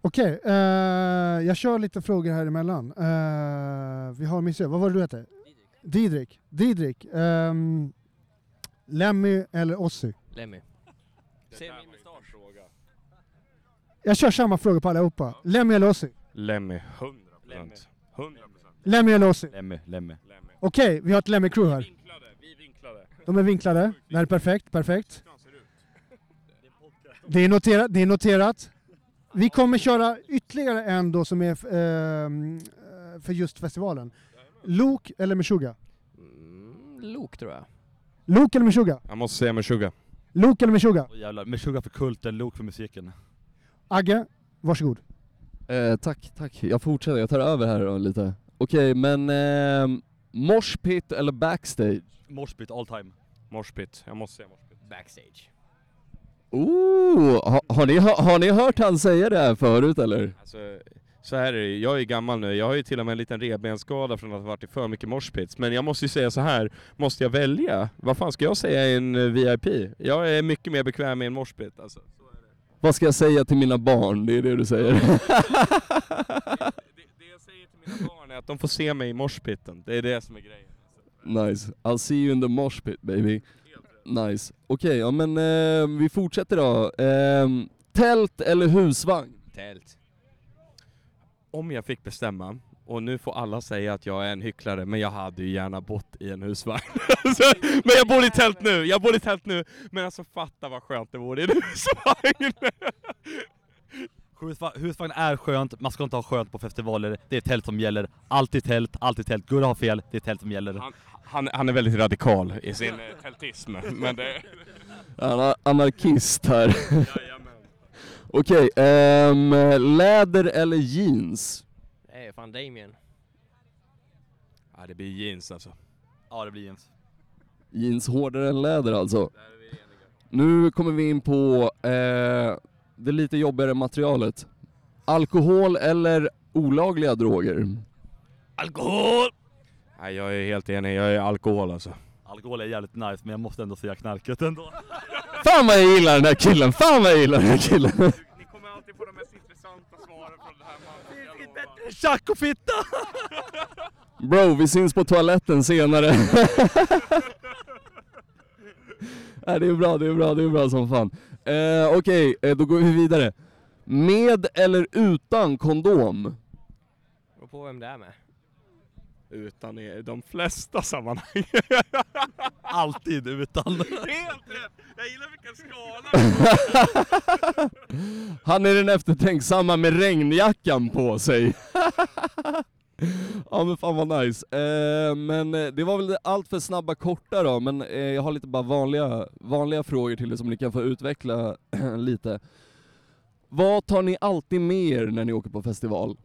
Okej, eh, jag kör lite frågor här emellan. Eh, vi har Misse, vad var det du hette? Didrik. Didrik. ehm, Lemmy eller Ossi? Lemmy. Se min mustasch. Jag kör samma fråga på allihopa. Lemmy eller Ossi? Lemmy, 100%. Lemmy. 100%. Lemmy eller Ossi? Lemmy, Lemmy. Lemmy. Okej, vi har ett här. Vinklade, vi vinklade. De är vinklade. Det här är perfekt, perfekt. Det är noterat. Det är noterat. Vi kommer köra ytterligare en då som är ehm, eh, för just festivalen. Lok eller Meshuggah? Mm, Lok tror jag. Lok eller Meshuggah? Jag måste säga Meshuggah. Lok eller Meshuggah? Åh jävlar, Meshuggah för kulten, Lok för musiken. Agge, varsågod. Eh, tack, tack. Jag fortsätter, jag tar över här då lite. Okej, men eh, moshpit eller backstage? Moshpit all time. Moshpit, jag måste säga Moshpit. Backstage. Ooh, ha, har, ni, ha, har ni hört han säga det här förut eller? Alltså, så här är det, jag är gammal nu, jag har ju till och med en liten revbensskada från att ha varit i för mycket moshpits. Men jag måste ju säga så här, måste jag välja? Vad fan ska jag säga i en eh, VIP? Jag är mycket mer bekväm i en moshpit alltså. Vad ska jag säga till mina barn? Det är det du säger? Det, det jag säger till mina barn är att de får se mig i moshpiten, det är det som är grejen. nice. I'll see you in the mosh pit baby. Nice. Okej, ja men eh, vi fortsätter då. Ehm, tält eller husvagn? Tält. Om jag fick bestämma, och nu får alla säga att jag är en hycklare, men jag hade ju gärna bott i en husvagn. Men jag bor i tält nu, jag bor i tält nu, men alltså fatta vad skönt det vore i en husvagn! Husva- Husvagn är skönt, man ska inte ha skönt på festivaler. Det är tält som gäller. Alltid tält, alltid tält. Gurra har fel, det är tält som gäller. Han, han, han är väldigt radikal i sin eh, tältism, men det... Ana- anarkist här. Okej, ehm, läder eller jeans? Är fan Damien. Ja, det blir jeans alltså. Ja, det blir jeans. Jeans hårdare än läder alltså. Nu kommer vi in på eh, det lite jobbigare materialet. Alkohol eller olagliga droger? Alkohol! Nej, jag är helt enig, jag är alkohol alltså. Alkohol är jävligt nice, men jag måste ändå säga knarket ändå. Fan vad jag gillar den här killen, fan vad jag gillar den här killen! Ni kommer alltid få de mest intressanta svaren från den här mannen. Tjack och fitta! Bro, vi syns på toaletten senare. Nej, det är bra, det är bra, det är bra som fan. Eh, Okej, eh, då går vi vidare. Med eller utan kondom? Beror på vem det är med. Utan i de flesta sammanhang. Alltid utan. Helt rätt! Jag gillar vilken skala! Han är den eftertänksamma med regnjackan på sig. ja men fan vad nice. Eh, men eh, det var väl allt för snabba korta då, men eh, jag har lite bara vanliga, vanliga frågor till er som ni kan få utveckla lite. Vad tar ni alltid med er när ni åker på festival?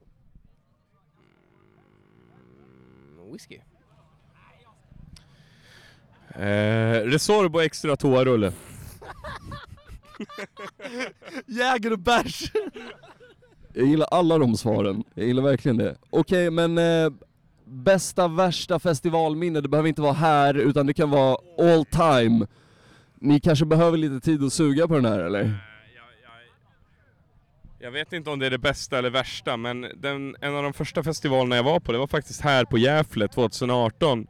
Mm, whisky. Eh, Resorb och extra toarulle. Jäger och bärs! Jag gillar alla de svaren, jag gillar verkligen det. Okej, men eh, bästa värsta festivalminne, det behöver inte vara här, utan det kan vara all time. Ni kanske behöver lite tid att suga på den här eller? Jag vet inte om det är det bästa eller värsta, men den, en av de första festivalerna jag var på, det var faktiskt här på Gävle 2018.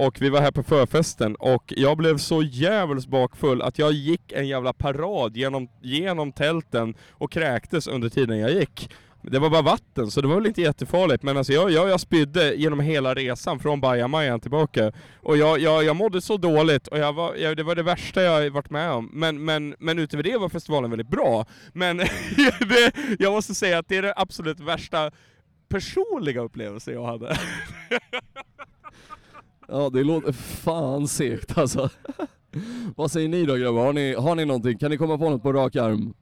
Och vi var här på förfesten och jag blev så jävligt bakfull att jag gick en jävla parad genom, genom tälten och kräktes under tiden jag gick. Det var bara vatten, så det var väl inte jättefarligt, men alltså jag, jag, jag spydde genom hela resan från Bajamajan tillbaka. Och jag, jag, jag mådde så dåligt, och jag var, jag, det var det värsta jag varit med om. Men, men, men utöver det var festivalen väldigt bra. Men det, jag måste säga att det är den absolut värsta personliga upplevelsen jag hade. Ja, det låter fan segt alltså. Vad säger ni då grabbar? Har ni, har ni någonting? Kan ni komma på något på rak arm?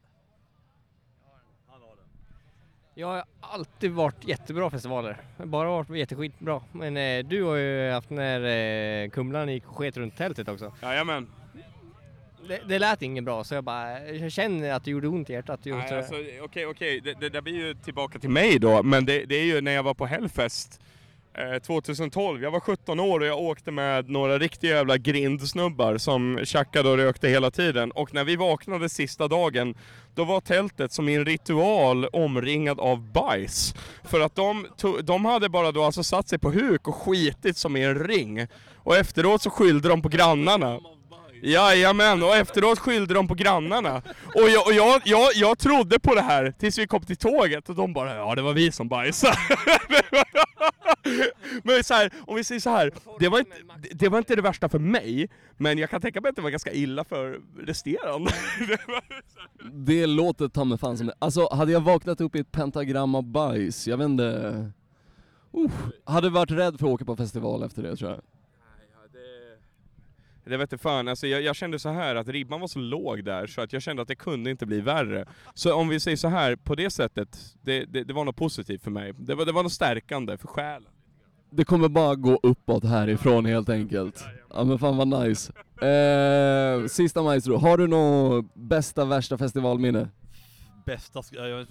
Jag har alltid varit jättebra festivaler. Bara varit jätteskitbra. Men eh, du har ju haft när eh, Kumlan gick och sket runt tältet också. Jajamän. Det, det lät inget bra så jag bara, jag känner att det gjorde ont i hjärtat. alltså, Okej, okej, det, det där blir ju tillbaka till mig då, men det, det är ju när jag var på Hellfest Eh, 2012. Jag var 17 år och jag åkte med några riktiga jävla grindsnubbar som tjackade och rökte hela tiden. Och när vi vaknade sista dagen, då var tältet som i en ritual omringad av bajs. För att de, to- de hade bara då alltså satt sig på huk och skitit som i en ring. Och efteråt så skyllde de på grannarna. Jajamän, och efteråt skyllde de på grannarna. Och, jag, och jag, jag, jag trodde på det här tills vi kom till tåget och de bara ja det var vi som bajsade. men så här, om vi säger så här, det var, inte, det var inte det värsta för mig, men jag kan tänka mig att det var ganska illa för resterande. Det låter ta mig fan som det. Alltså hade jag vaknat upp i ett pentagram av bajs, jag vet inte... Uh, hade varit rädd för att åka på festival efter det tror jag. Det vet inte fan, alltså jag, jag kände så här att ribban var så låg där så att jag kände att det kunde inte bli värre. Så om vi säger så här, på det sättet, det, det, det var något positivt för mig. Det var, det var något stärkande för själen. Det kommer bara gå uppåt härifrån helt enkelt. Ja men fan vad nice. Eh, sista Maestro, har du något bästa värsta festivalminne? Bästa, jag-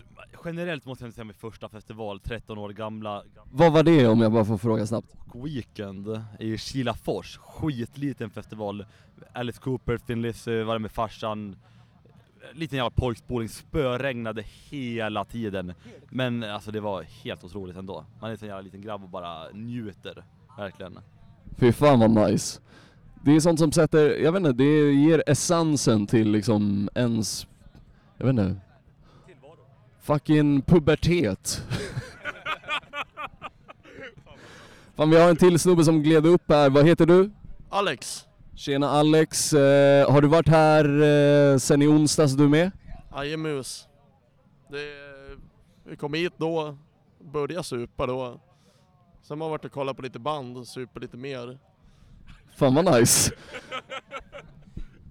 generellt måste jag säga min första festival, 13 år gamla, Vad var det om jag bara får fråga snabbt? Weekend i Kilafors, skitliten festival. Alice Cooper, Thin Lizzy, var där med farsan. Liten jävla pojkspoling, spöregnade hela tiden. Men alltså det var helt otroligt ändå. Man är en jävla liten grabb och bara njuter, verkligen. Fy fan vad nice. Det är sånt som sätter, jag vet inte, det ger essensen till liksom ens, jag vet inte, fucking pubertet. Fan vi har en till snubbe som gled upp här, vad heter du? Alex, Tjena Alex, eh, har du varit här eh, sen i onsdags du med? Ajemus. Det, vi kom hit då, började supa då. Sen har vi varit och kollat på lite band och super lite mer. Fan vad nice.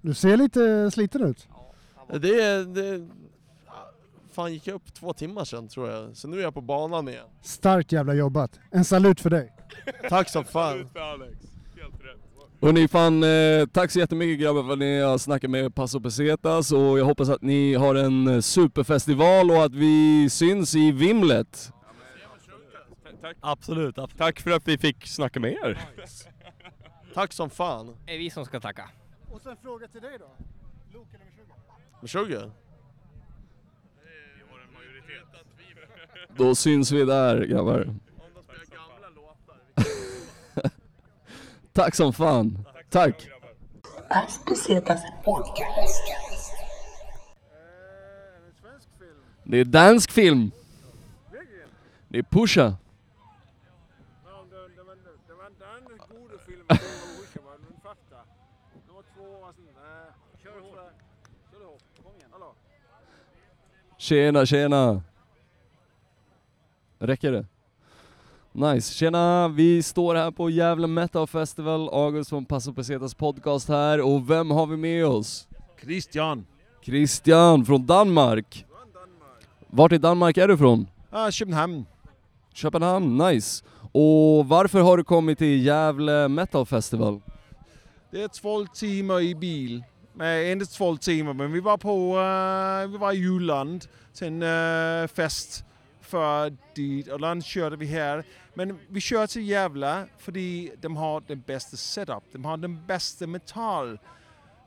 Du ser lite sliten ut. Det, det fan gick jag upp två timmar sedan tror jag. Så nu är jag på banan igen. Starkt jävla jobbat. En salut för dig. Tack som fan. Hörni fan, eh, tack så jättemycket grabbar för att ni har snackat med Paso Pesetas och jag hoppas att ni har en eh, superfestival och att vi syns i vimlet. Tack, Absolut, absolut. tack för att vi fick snacka med er. Tack som fan. Det är vi som ska tacka. Och sen fråga till dig då. Loke nummer 20. Med Då syns vi där grabbar. Tack som fan. Tack. Det är dansk film. Det är Pusha. Tjena, tjena. Räcker det? Nice. Tjena, vi står här på Gävle Metal Festival, August från Paso Pesetas podcast här, och vem har vi med oss? Christian. Christian från Danmark. Vart i Danmark är du från? Ah, Köpenhamn. Köpenhamn, nice. Och varför har du kommit till Gävle Metal Festival? Det är 12 timmar i bil. Nej, inte 12 timmar, men vi var på eh, vi var i Jylland till en eh, fest för dit och land körde vi här. Men vi kör till Gävle för de har den bästa setup. De har den bästa metall.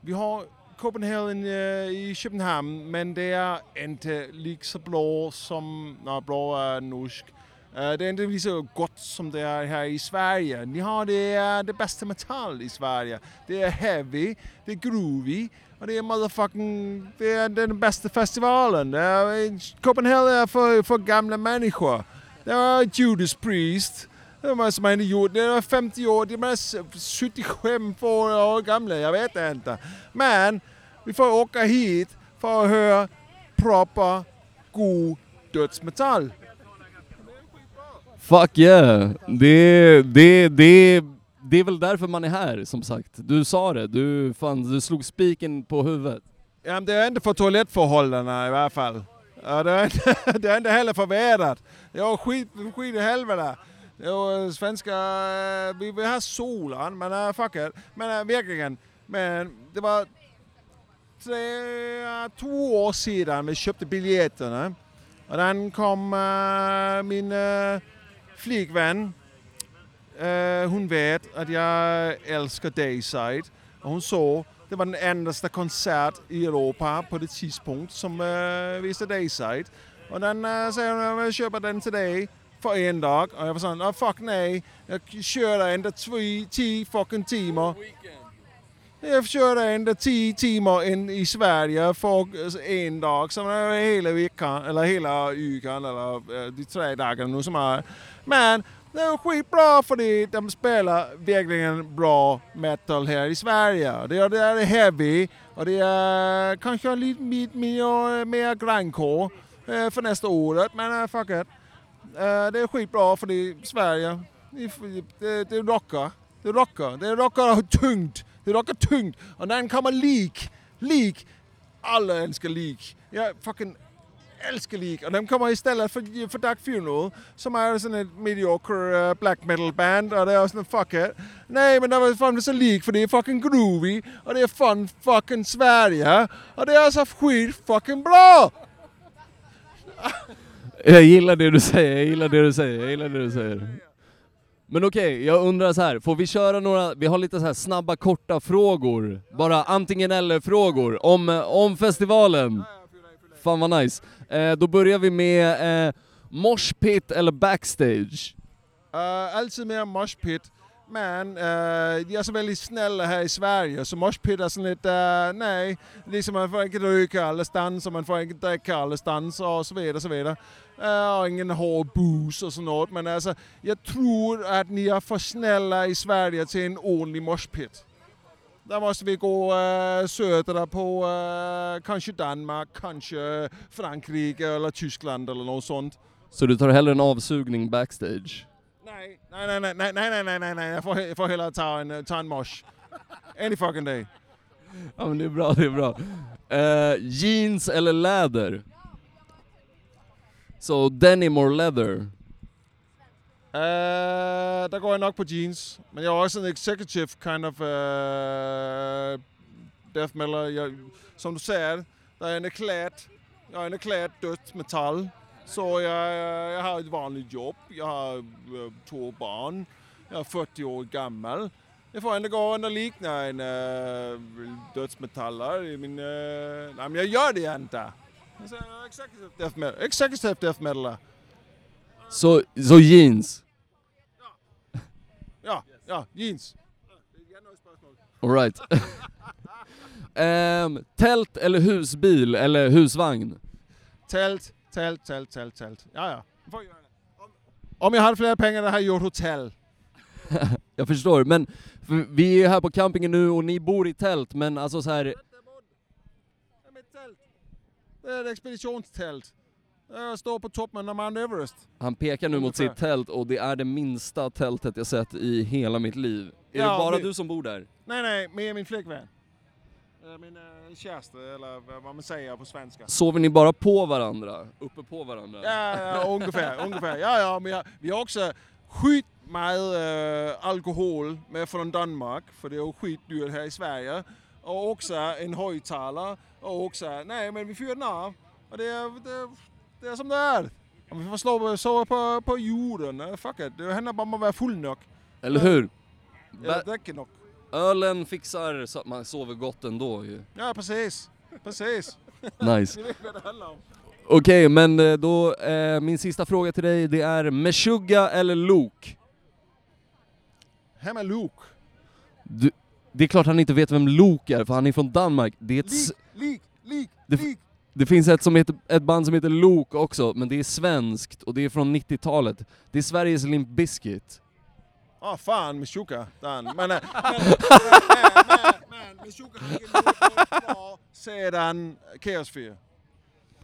Vi har Copenhagen eh, i Köpenhamn, men det är inte lika så blå som, nej, blå är norsk. Eh, det är inte lika så gott som det är här i Sverige. Ni har det, eh, det bästa metall i Sverige. Det är heavy, det är groovy och det är motherfucking... Det är den bästa festivalen. Är, Copenhagen är för, för gamla människor. Det var Judas Priest. Det var som hade gjort, det var 50 år, de är 75 år gamla, jag vet inte. Men vi får åka hit för att höra proper, god dödsmetall. Fuck yeah! Det, det, det, det är väl därför man är här, som sagt. Du sa det, du, fan, du slog spiken på huvudet. Ja, men det är inte för toalettförhållandena i alla fall. Ja, det, är inte, det är inte heller för vädret. Ja, skit, skit i helvete. Jo, svenska, vi vill ha solen, men uh, fuck it. Men uh, verkligen. Men det var tre, äh, två år sedan vi köpte biljetterna. Och den kom uh, min uh, flickvän eh, hon vet att jag älskar Dayside. Och hon såg det var den endaste konsert i Europa på det tidspunkt som eh, visade Dayside. Och den eh, säger hon, jag vill köpa den till dig för en dag. Och jag var sån, oh, fuck nej, jag kör inte tio, tio fucking timmar. Jag kör ända tio timmar in i Sverige för en dag, som eh, hela veckan, eller hela veckan, eller eh, de tre dagarna nu som är. Men det är skitbra för de spelar verkligen bra metal här i Sverige. Det är, det är heavy och det är kanske lite lite mer, mer grindcore eh, för nästa året, men eh, fuck it. Eh, det är skitbra för Sverige. Det, det, det rockar. Det rockar. Det rockar tungt. Det rockar tungt. Och den kommer lik. Lik. Alla älskar lik. Jag fucking älskar League, Och de kommer istället för, för Dark Funeral som är sån ett mediocre uh, black metal band. Och det är sån fuck it. Nej men det var fan så League, för det är fucking groovy. Och det är fun fucking Sverige. Och det är så skit fucking bra! Jag gillar det du säger, jag gillar det du säger, jag gillar det du säger. Men okej, okay, jag undrar så här, får vi köra några, vi har lite så här snabba korta frågor, bara antingen eller frågor om, om festivalen. Fan vad nice. Eh, då börjar vi med eh, moshpit eller backstage? Uh, alltid mer moshpit. Men eh, uh, de är så väldigt snälla här i Sverige så moshpit är sån lite, uh, nej, liksom man får inte röka allestans och man får inte dricka allestans och så vidare. Så vidare. Eh, uh, och ingen hård booze och sånt men alltså, jag tror att ni är för snälla i Sverige till en ordentlig moshpit. Där måste vi gå eh, södra på eh, kanske Danmark, kanske Frankrike eller Tyskland eller något sånt. Så du tar hellre en avsugning backstage? Nej, nej, nej, nej, nej, nej, nej, nej, nej. jag får, jag får hellre ta en, ta en mosh. Any fucking day. Ja men det är bra, det är bra. Uh, jeans eller läder? So denim or leather? Uh, der går jeg nok på jeans. Men jeg er også en executive kind of uh, death metal. Jeg, som du säger, der er en erklært, jeg er en erklært dødt metal. Så jeg, øh, jeg har et vanligt jobb. Jeg har uh, to barn. Jeg er 40 år gammel. Jeg får ändå gå och likna en uh, dödsmetallare i min... Uh, nej, men jag gör det inte. Jag säger executive death metal. Executive death metal. Så, så jeans? Ja, ja, jeans. Alright. Ehm, tält eller husbil eller husvagn? Tält, tält, tält, tält, tält. Ja, ja. Om, om jag hade fler pengar hade jag gjort hotell. Jag förstår, men för vi är här på campingen nu och ni bor i tält, men alltså så här. Det är ett expeditionstält. Jag står på toppen av Mount Everest. Han pekar nu mot sitt tält och det är det minsta tältet jag sett i hela mitt liv. Är Ja, det bara vi- du som bor där? Nej, nej, med min flickvän. Eh, Min uh, kärste, eller vad man säger på svenska. Sover ni bara på varandra? Uppe på varandra? Ja, ja ungefär, ungefär. Ja, ja, men jag, vi har också skit meget uh, alkohol med från Danmark, för det är ju skitdyrt här i Sverige. Och också en högtalare och också, nej men vi fyrar den av. Och det det, är- det är som det är. Om vi får slå, sova på, på jorden, eh, fuck it. Det händer bara om att vara full nog. Eller hur? Eller dricker nog. Ölen fixar så att man sover gott ändå ju. Ja, precis. Precis. Nice. Okej, men eh, då, eh, min sista fråga till dig, det är Meshuggah eller Luke? Hemma Luke. Du, det är klart han inte vet vem Luke är, för han är från Danmark. Det, är ett, Lik, lik, det, lik. Det finns ett, som heter, ett band som heter Luke också, men det är svenskt och det är från 90-talet. Det är Sveriges Limp Bizkit. Ah fan Dan. Men, men, men, men, men inte gjort bra sedan Chaos 4.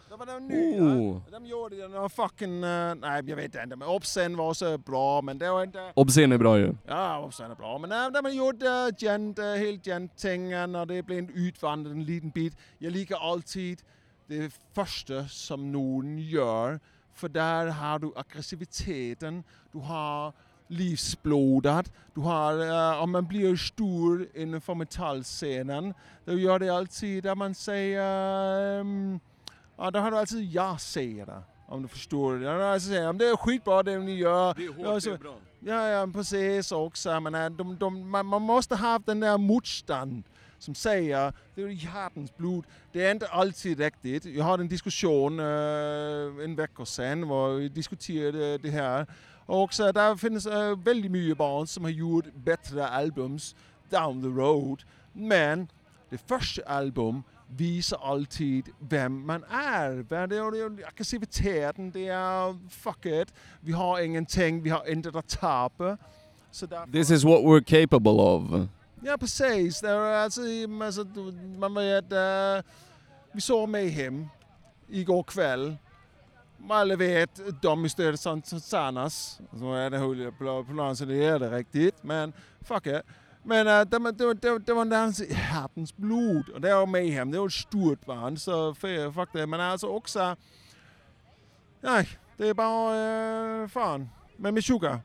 Det var de nya. Oh. De gjorde den och fucking... Uh, nej, jag vet inte. Men Obscen var så bra, men det var inte... Obscen är bra ju. Ja, Obscen är bra. Men uh, de uh, gent, uh, helt gent-tingen och det blev en utvandrat en liten bit. Jag liker alltid det första som någon gör. För där har du aggressiviteten, du har livsblodet, du har, uh, om man blir stor innanför metallscenen, då gör det alltid där man säger, um, ja då har du alltid det. Om du förstår. Jag alltså säger, "Men det är skitbra det ni gör. Det är hårt, Ja, så- det är bra. Ja, ja precis också. Men de, de, man, man måste ha den där motstånd som säger det är hjärtans blod. Det är inte alltid riktigt. Jag hade en diskussion äh, en vecka sedan var vi diskuterade det här. Och så där finns äh, väldigt mycket barn som har gjort bättre albums down the road. Men det första album visar alltid vem man är. Det är aggressiviteten, det är fuck it. Vi har ingenting, vi har inget att tappa. Så därför, This is what we're capable of. Ja precis, det var alltså, alltså, man vet, uh, vi såg Mayhem igår kväll. Alla vet, de är stöd Sansanas. Så alltså, är det höll på planen så det är det riktigt, men fuck it. Men uh, det, det, det, det var hans hjärtens blod och det var Mayhem, det var ett stort band så fuck det. Men alltså också, nej, det är bara uh, fan. Men med Sugar,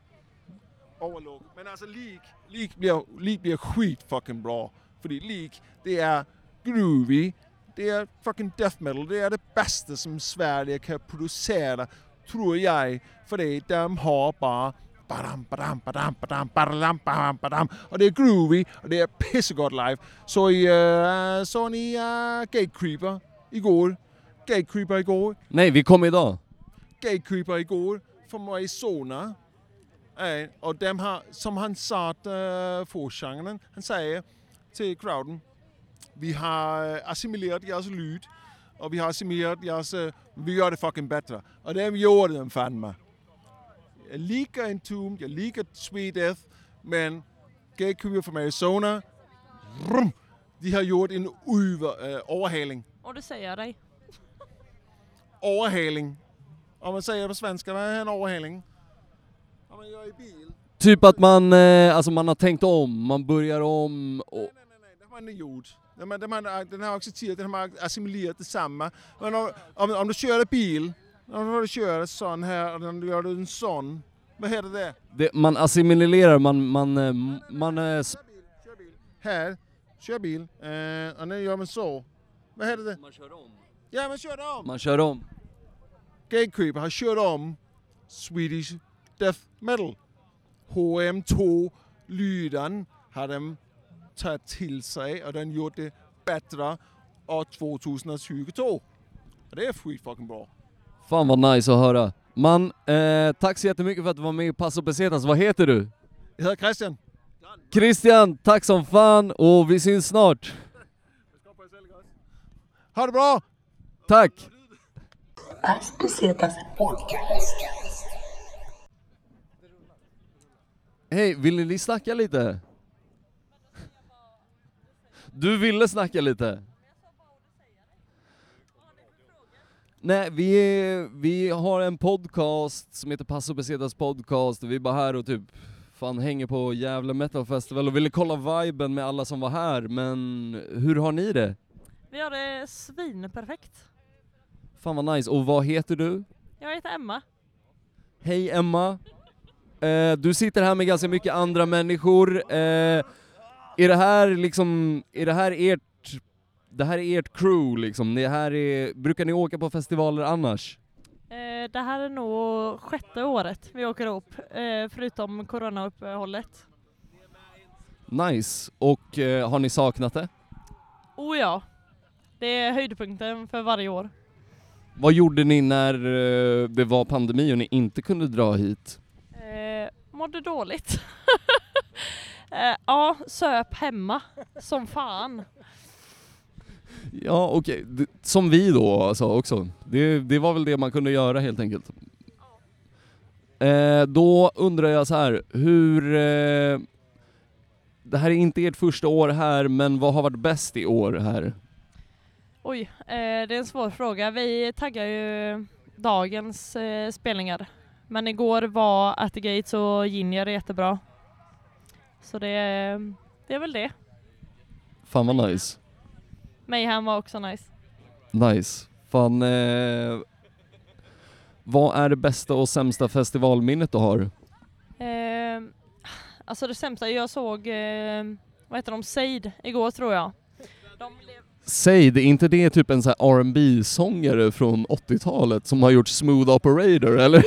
overlook. Men alltså lik, lik bliver, lik bliver skit fucking bra. Fordi lik, det er groovy, det er fucking death metal, det er det bedste som Sverige kan producere, tror jeg. Fordi de har badam. Og det er groovy, og det er pissegodt live. Så I, uh, så ni uh, Gatecreeper i går? Gatecreeper i går? Nej, vi kom idag. Gatecreeper i går från Arizona. Eh, och dem har, som han sa till uh, forgenren, han säger till crowden, vi har øh, assimilerat deras lyd och vi har assimilerat deras, uh, vi gör det fucking bättre. Och dem gjorde de fan. Jag liker Entombed, jag liker Sweet Death, men Gatecreeper från Arizona, vrum, de har gjort en över, uh, overhaling. Och det säger jag dig. Overhaling. Om man säger på svenska, vad är en overhaling? Man gör i bil. Typ att man, eh, alltså man har tänkt om, man börjar om och... Det har man inte gjort. Den den den har accepterat, den har assimilerat detsamma. Men om, om, om du kör bil, om du kör en sån här och den gör du en sån, vad heter det? Det, man assimilerar, man, man, eh, man eh, s- Här, kör bil, eh, och nu gör man så. Vad heter det? Man kör om. Ja, man kör om! man kör om. Gatecreeper har kört om Swedish Death Metal. HM2-lyden har de tagit till sig och den gjort det bättre år 2022. Och det är skit fucking bra. Fan vad nice att höra. Man, eh, tack så jättemycket för att du var med i Paso Pesetas. Vad heter du? Jag heter Christian. Christian, tack som fan och vi syns snart. Ha det bra! Tack! Aspesetas podcast. Hej, vill ni snacka lite? Du ville snacka lite? Nej, vi, vi har en podcast som heter Paso Pesetas podcast och vi är bara här och typ fan hänger på Gävle Metal Festival och ville kolla viben med alla som var här, men hur har ni det? Vi har det svinperfekt. Fan vad nice, och vad heter du? Jag heter Emma. Hej Emma. Eh, du sitter här med ganska mycket andra människor. Eh, är det här liksom, är det här ert, det här är ert crew liksom? Det här är, brukar ni åka på festivaler annars? Eh, det här är nog sjätte året vi åker ihop, eh, förutom coronauppehållet. Nice. Och eh, har ni saknat det? Oh ja, det är höjdpunkten för varje år. Vad gjorde ni när eh, det var pandemi och ni inte kunde dra hit? Mådde dåligt. eh, ja, söp hemma som fan. Ja okej, D- som vi då alltså också. Det, det var väl det man kunde göra helt enkelt. Eh, då undrar jag så här, hur... Eh, det här är inte ert första år här, men vad har varit bäst i år här? Oj, eh, det är en svår fråga. Vi taggar ju dagens eh, spelningar. Men igår var At the Gates och Ginger jättebra. Så det, det är väl det. Fan vad nice. Mayhem var också nice. Nice. Fan... Eh, vad är det bästa och sämsta festivalminnet du har? Eh, alltså det sämsta, jag såg, eh, vad heter de, Seid igår tror jag. Säg, det är inte det typ en sån här rb sångare från 80-talet som har gjort Smooth Operator eller?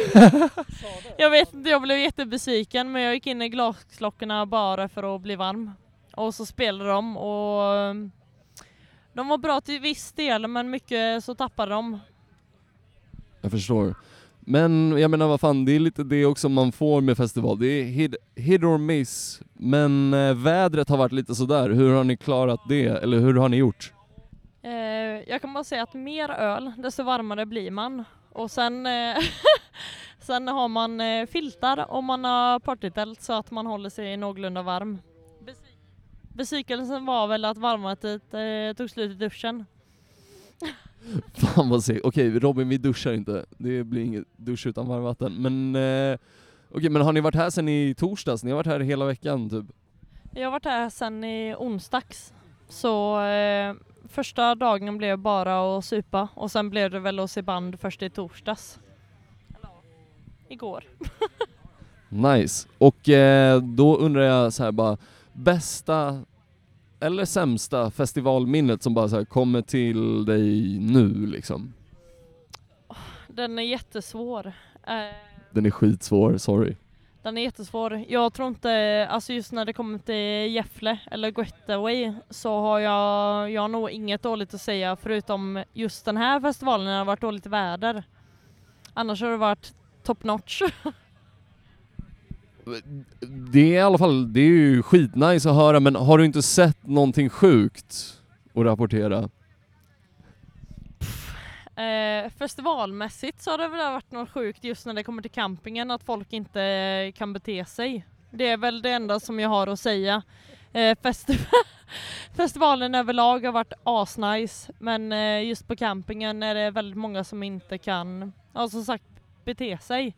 Jag vet inte, jag blev jättebesviken men jag gick in i glasklockorna bara för att bli varm. Och så spelade de och eh, de var bra till viss del men mycket så tappade de. Jag förstår. Men jag menar vad fan, det är lite det också man får med festival. Det är hit, hit or miss. Men eh, vädret har varit lite sådär. Hur har ni klarat det? Eller hur har ni gjort? Eh, jag kan bara säga att mer öl, desto varmare blir man. Och sen, eh, sen har man eh, filtar och man har partytält så att man håller sig någorlunda varm. Besvikelsen var väl att varmvattnet eh, tog slut i duschen. Fan vad segt. Okej Robin, vi duschar inte. Det blir ingen dusch utan varmvatten. Men eh, okej, men har ni varit här sen i torsdags? Ni har varit här hela veckan typ? Jag har varit här sedan i onsdags. Så eh, första dagen blev bara att supa och sen blev det väl att se band först i torsdags. Eller, Igår. Nice. Och eh, då undrar jag så här bara, bästa eller sämsta festivalminnet som bara så kommer till dig nu liksom? Den är jättesvår. Eh, Den är skitsvår, sorry. Den är jättesvår. Jag tror inte, alltså just när det kommer till Gefle eller Getaway så har jag, jag har nog inget dåligt att säga förutom just den här festivalen när det har varit dåligt väder. Annars har det varit top notch. Det är i alla fall, det är ju skitnice att höra men har du inte sett någonting sjukt att rapportera? Eh, festivalmässigt så har det väl varit något sjukt just när det kommer till campingen att folk inte eh, kan bete sig. Det är väl det enda som jag har att säga. Eh, festi- festivalen överlag har varit asnice men eh, just på campingen är det väldigt många som inte kan, ja som sagt, bete sig.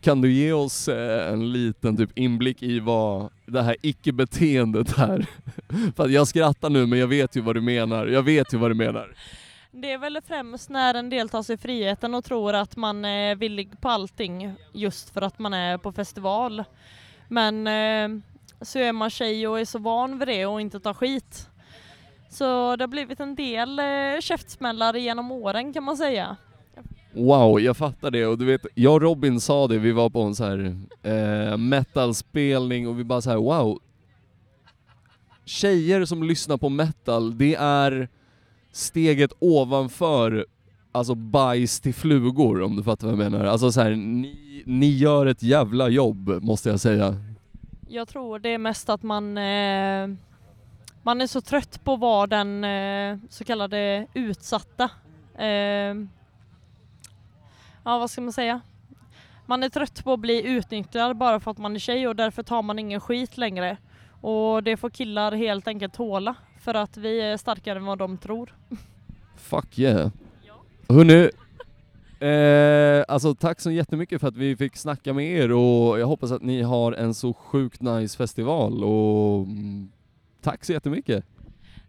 Kan du ge oss eh, en liten typ inblick i vad det här icke-beteendet är? För att jag skrattar nu men jag vet ju vad du menar, jag vet ju vad du menar. Det är väl främst när en del tar sig friheten och tror att man är villig på allting just för att man är på festival. Men eh, så är man tjej och är så van vid det och inte tar skit. Så det har blivit en del eh, käftsmällar genom åren kan man säga. Wow, jag fattar det och du vet, jag och Robin sa det, vi var på en så här eh, metalspelning och vi bara så här: wow. Tjejer som lyssnar på metal, det är steget ovanför alltså bajs till flugor om du fattar vad jag menar. Alltså så här, ni, ni gör ett jävla jobb måste jag säga. Jag tror det är mest att man, eh, man är så trött på att vara den eh, så kallade utsatta. Eh, ja, vad ska man säga? Man är trött på att bli utnyttjad bara för att man är tjej och därför tar man ingen skit längre. Och det får killar helt enkelt tåla för att vi är starkare än vad de tror. Fuck yeah. Hörni, eh, alltså tack så jättemycket för att vi fick snacka med er och jag hoppas att ni har en så sjukt nice festival och mm, tack så jättemycket.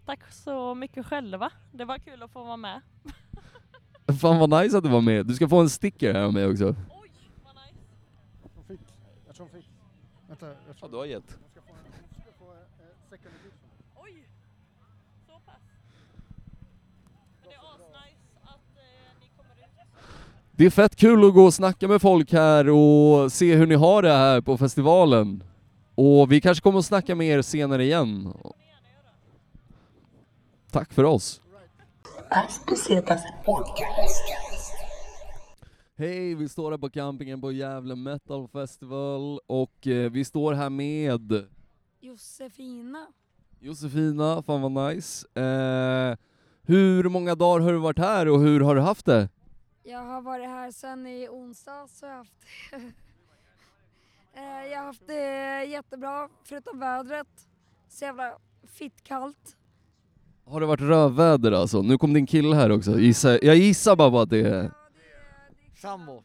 Tack så mycket själva. Det var kul att få vara med. Fan vad nice att du var med. Du ska få en sticker här av mig också. Jag tror hon fick. Vänta, jag tror du har gett. hon ska få en- hon ska få en, eh, second edition. Oj, så pass. Men det är asnice att eh, ni kommer ut. Det är fett kul att gå och snacka med folk här och se hur ni har det här på festivalen. Och vi kanske kommer att snacka med er senare igen. Tack för oss. Hej, vi står här på campingen på Gävle Metal Festival och eh, vi står här med Josefina. Josefina, fan vad nice. Eh, hur många dagar har du varit här och hur har du haft det? Jag har varit här sedan i onsdags så jag har haft Eh, Jag har haft det jättebra förutom vädret. Så jävla fitt kallt. Har det varit rövväder alltså? Nu kom din kille här också. Gissa, jag gissar bara på att det är... Sambo.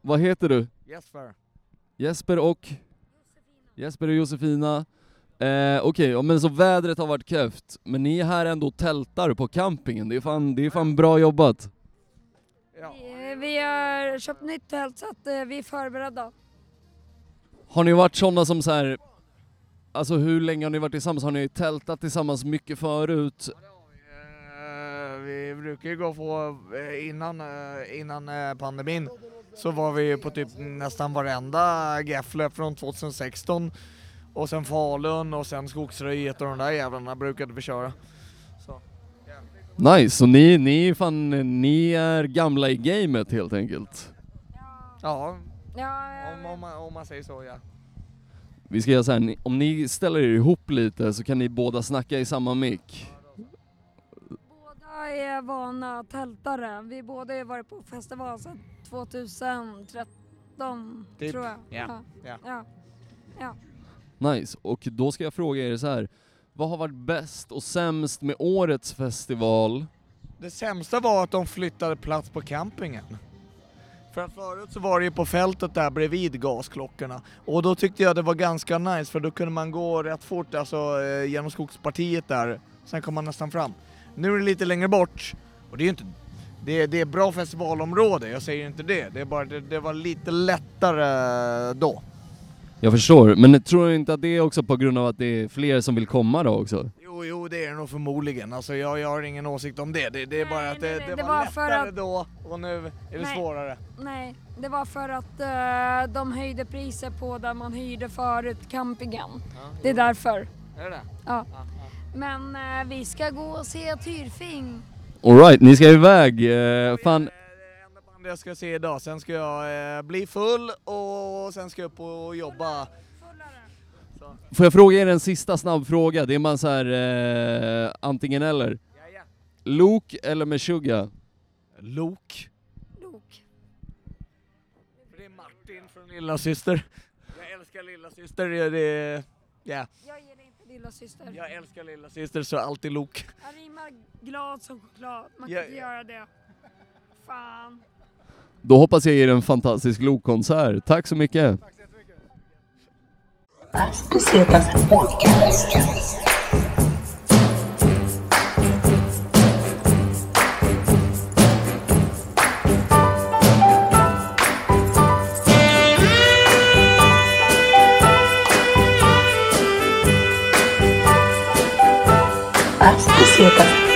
Vad heter du? Jesper. Jesper och? Jesper och Josefina. Eh, Okej, ja, men så vädret har varit kräft, men ni är här ändå och tältar på campingen. Det är fan, det är fan bra jobbat. Vi, vi har köpt nytt tält så att eh, vi är förberedda. Har ni varit sådana som så här, alltså hur länge har ni varit tillsammans? Har ni tältat tillsammans mycket förut? Eh, Vi brukar ju gå på eh, innan, eh, innan eh, pandemin så var vi på typ nästan varenda Gefle från 2016 och sen Falun och sen Skogsröjet och de där jävlarna brukade vi köra. Nice, så ni, ni, fan, ni är gamla i gamet helt enkelt. Ja, Ja, om, om, man, om man säger så ja. Vi ska göra så här, om ni ställer er ihop lite så kan ni båda snacka i samma mick. Båda är vana tältare. Vi båda har varit på festival sedan 2013 Typ. tror jag. Ja. Ja. Ja. ja. Nice, och då ska jag fråga er så här. Vad har varit bäst och sämst med årets festival? Det sämsta var att de flyttade plats på campingen. För att förut så var det ju på fältet där bredvid gasklockorna. Och då tyckte jag det var ganska nice för då kunde man gå rätt fort alltså eh, genom skogspartiet där. Sen kom man nästan fram. Nu är det lite längre bort. Och det är ju inte... Det är, det är bra festivalområde, jag säger inte det. Det är bara det, det var lite lättare då. Jag förstår, men tror du inte att det är också på grund av att det är fler som vill komma då också? Jo, jo det är det nog förmodligen. Alltså jag, jag har ingen åsikt om det. Det, det är bara att det, nej, det, det var, var för lättare att- då och nu är det Nej. svårare. Nej, det var för att eh, de höjde priset på där man hyrde förut, campingen. det är därför. Är det det? Ja. Men eh, vi ska gå och se Tyrfing. Alright, ni ska iväg. Eh, fan, Det jag ska se idag. Sen ska jag eh, bli full och sen ska jag upp och jobba. får jag fråga er en sista snabb fråga? Det är man så här eh, antingen eller. Luke eller Meshuggah? Luke. Luke. Det är Martin från Lilla Syster. Jag älskar Lilla Syster. Det, det, ja. Jag dig inte lilla syster. Jag älskar Lilla Syster så alltid Luke. Jag rimmar glad som choklad. Man kan Ja, inte göra det. Fan. Då hoppas jag ger en fantastisk Luke-konsert. Tack så mycket! Pesetas Podcast. Pesetas Podcast.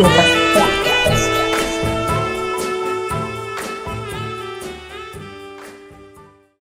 Pesetas Podcast.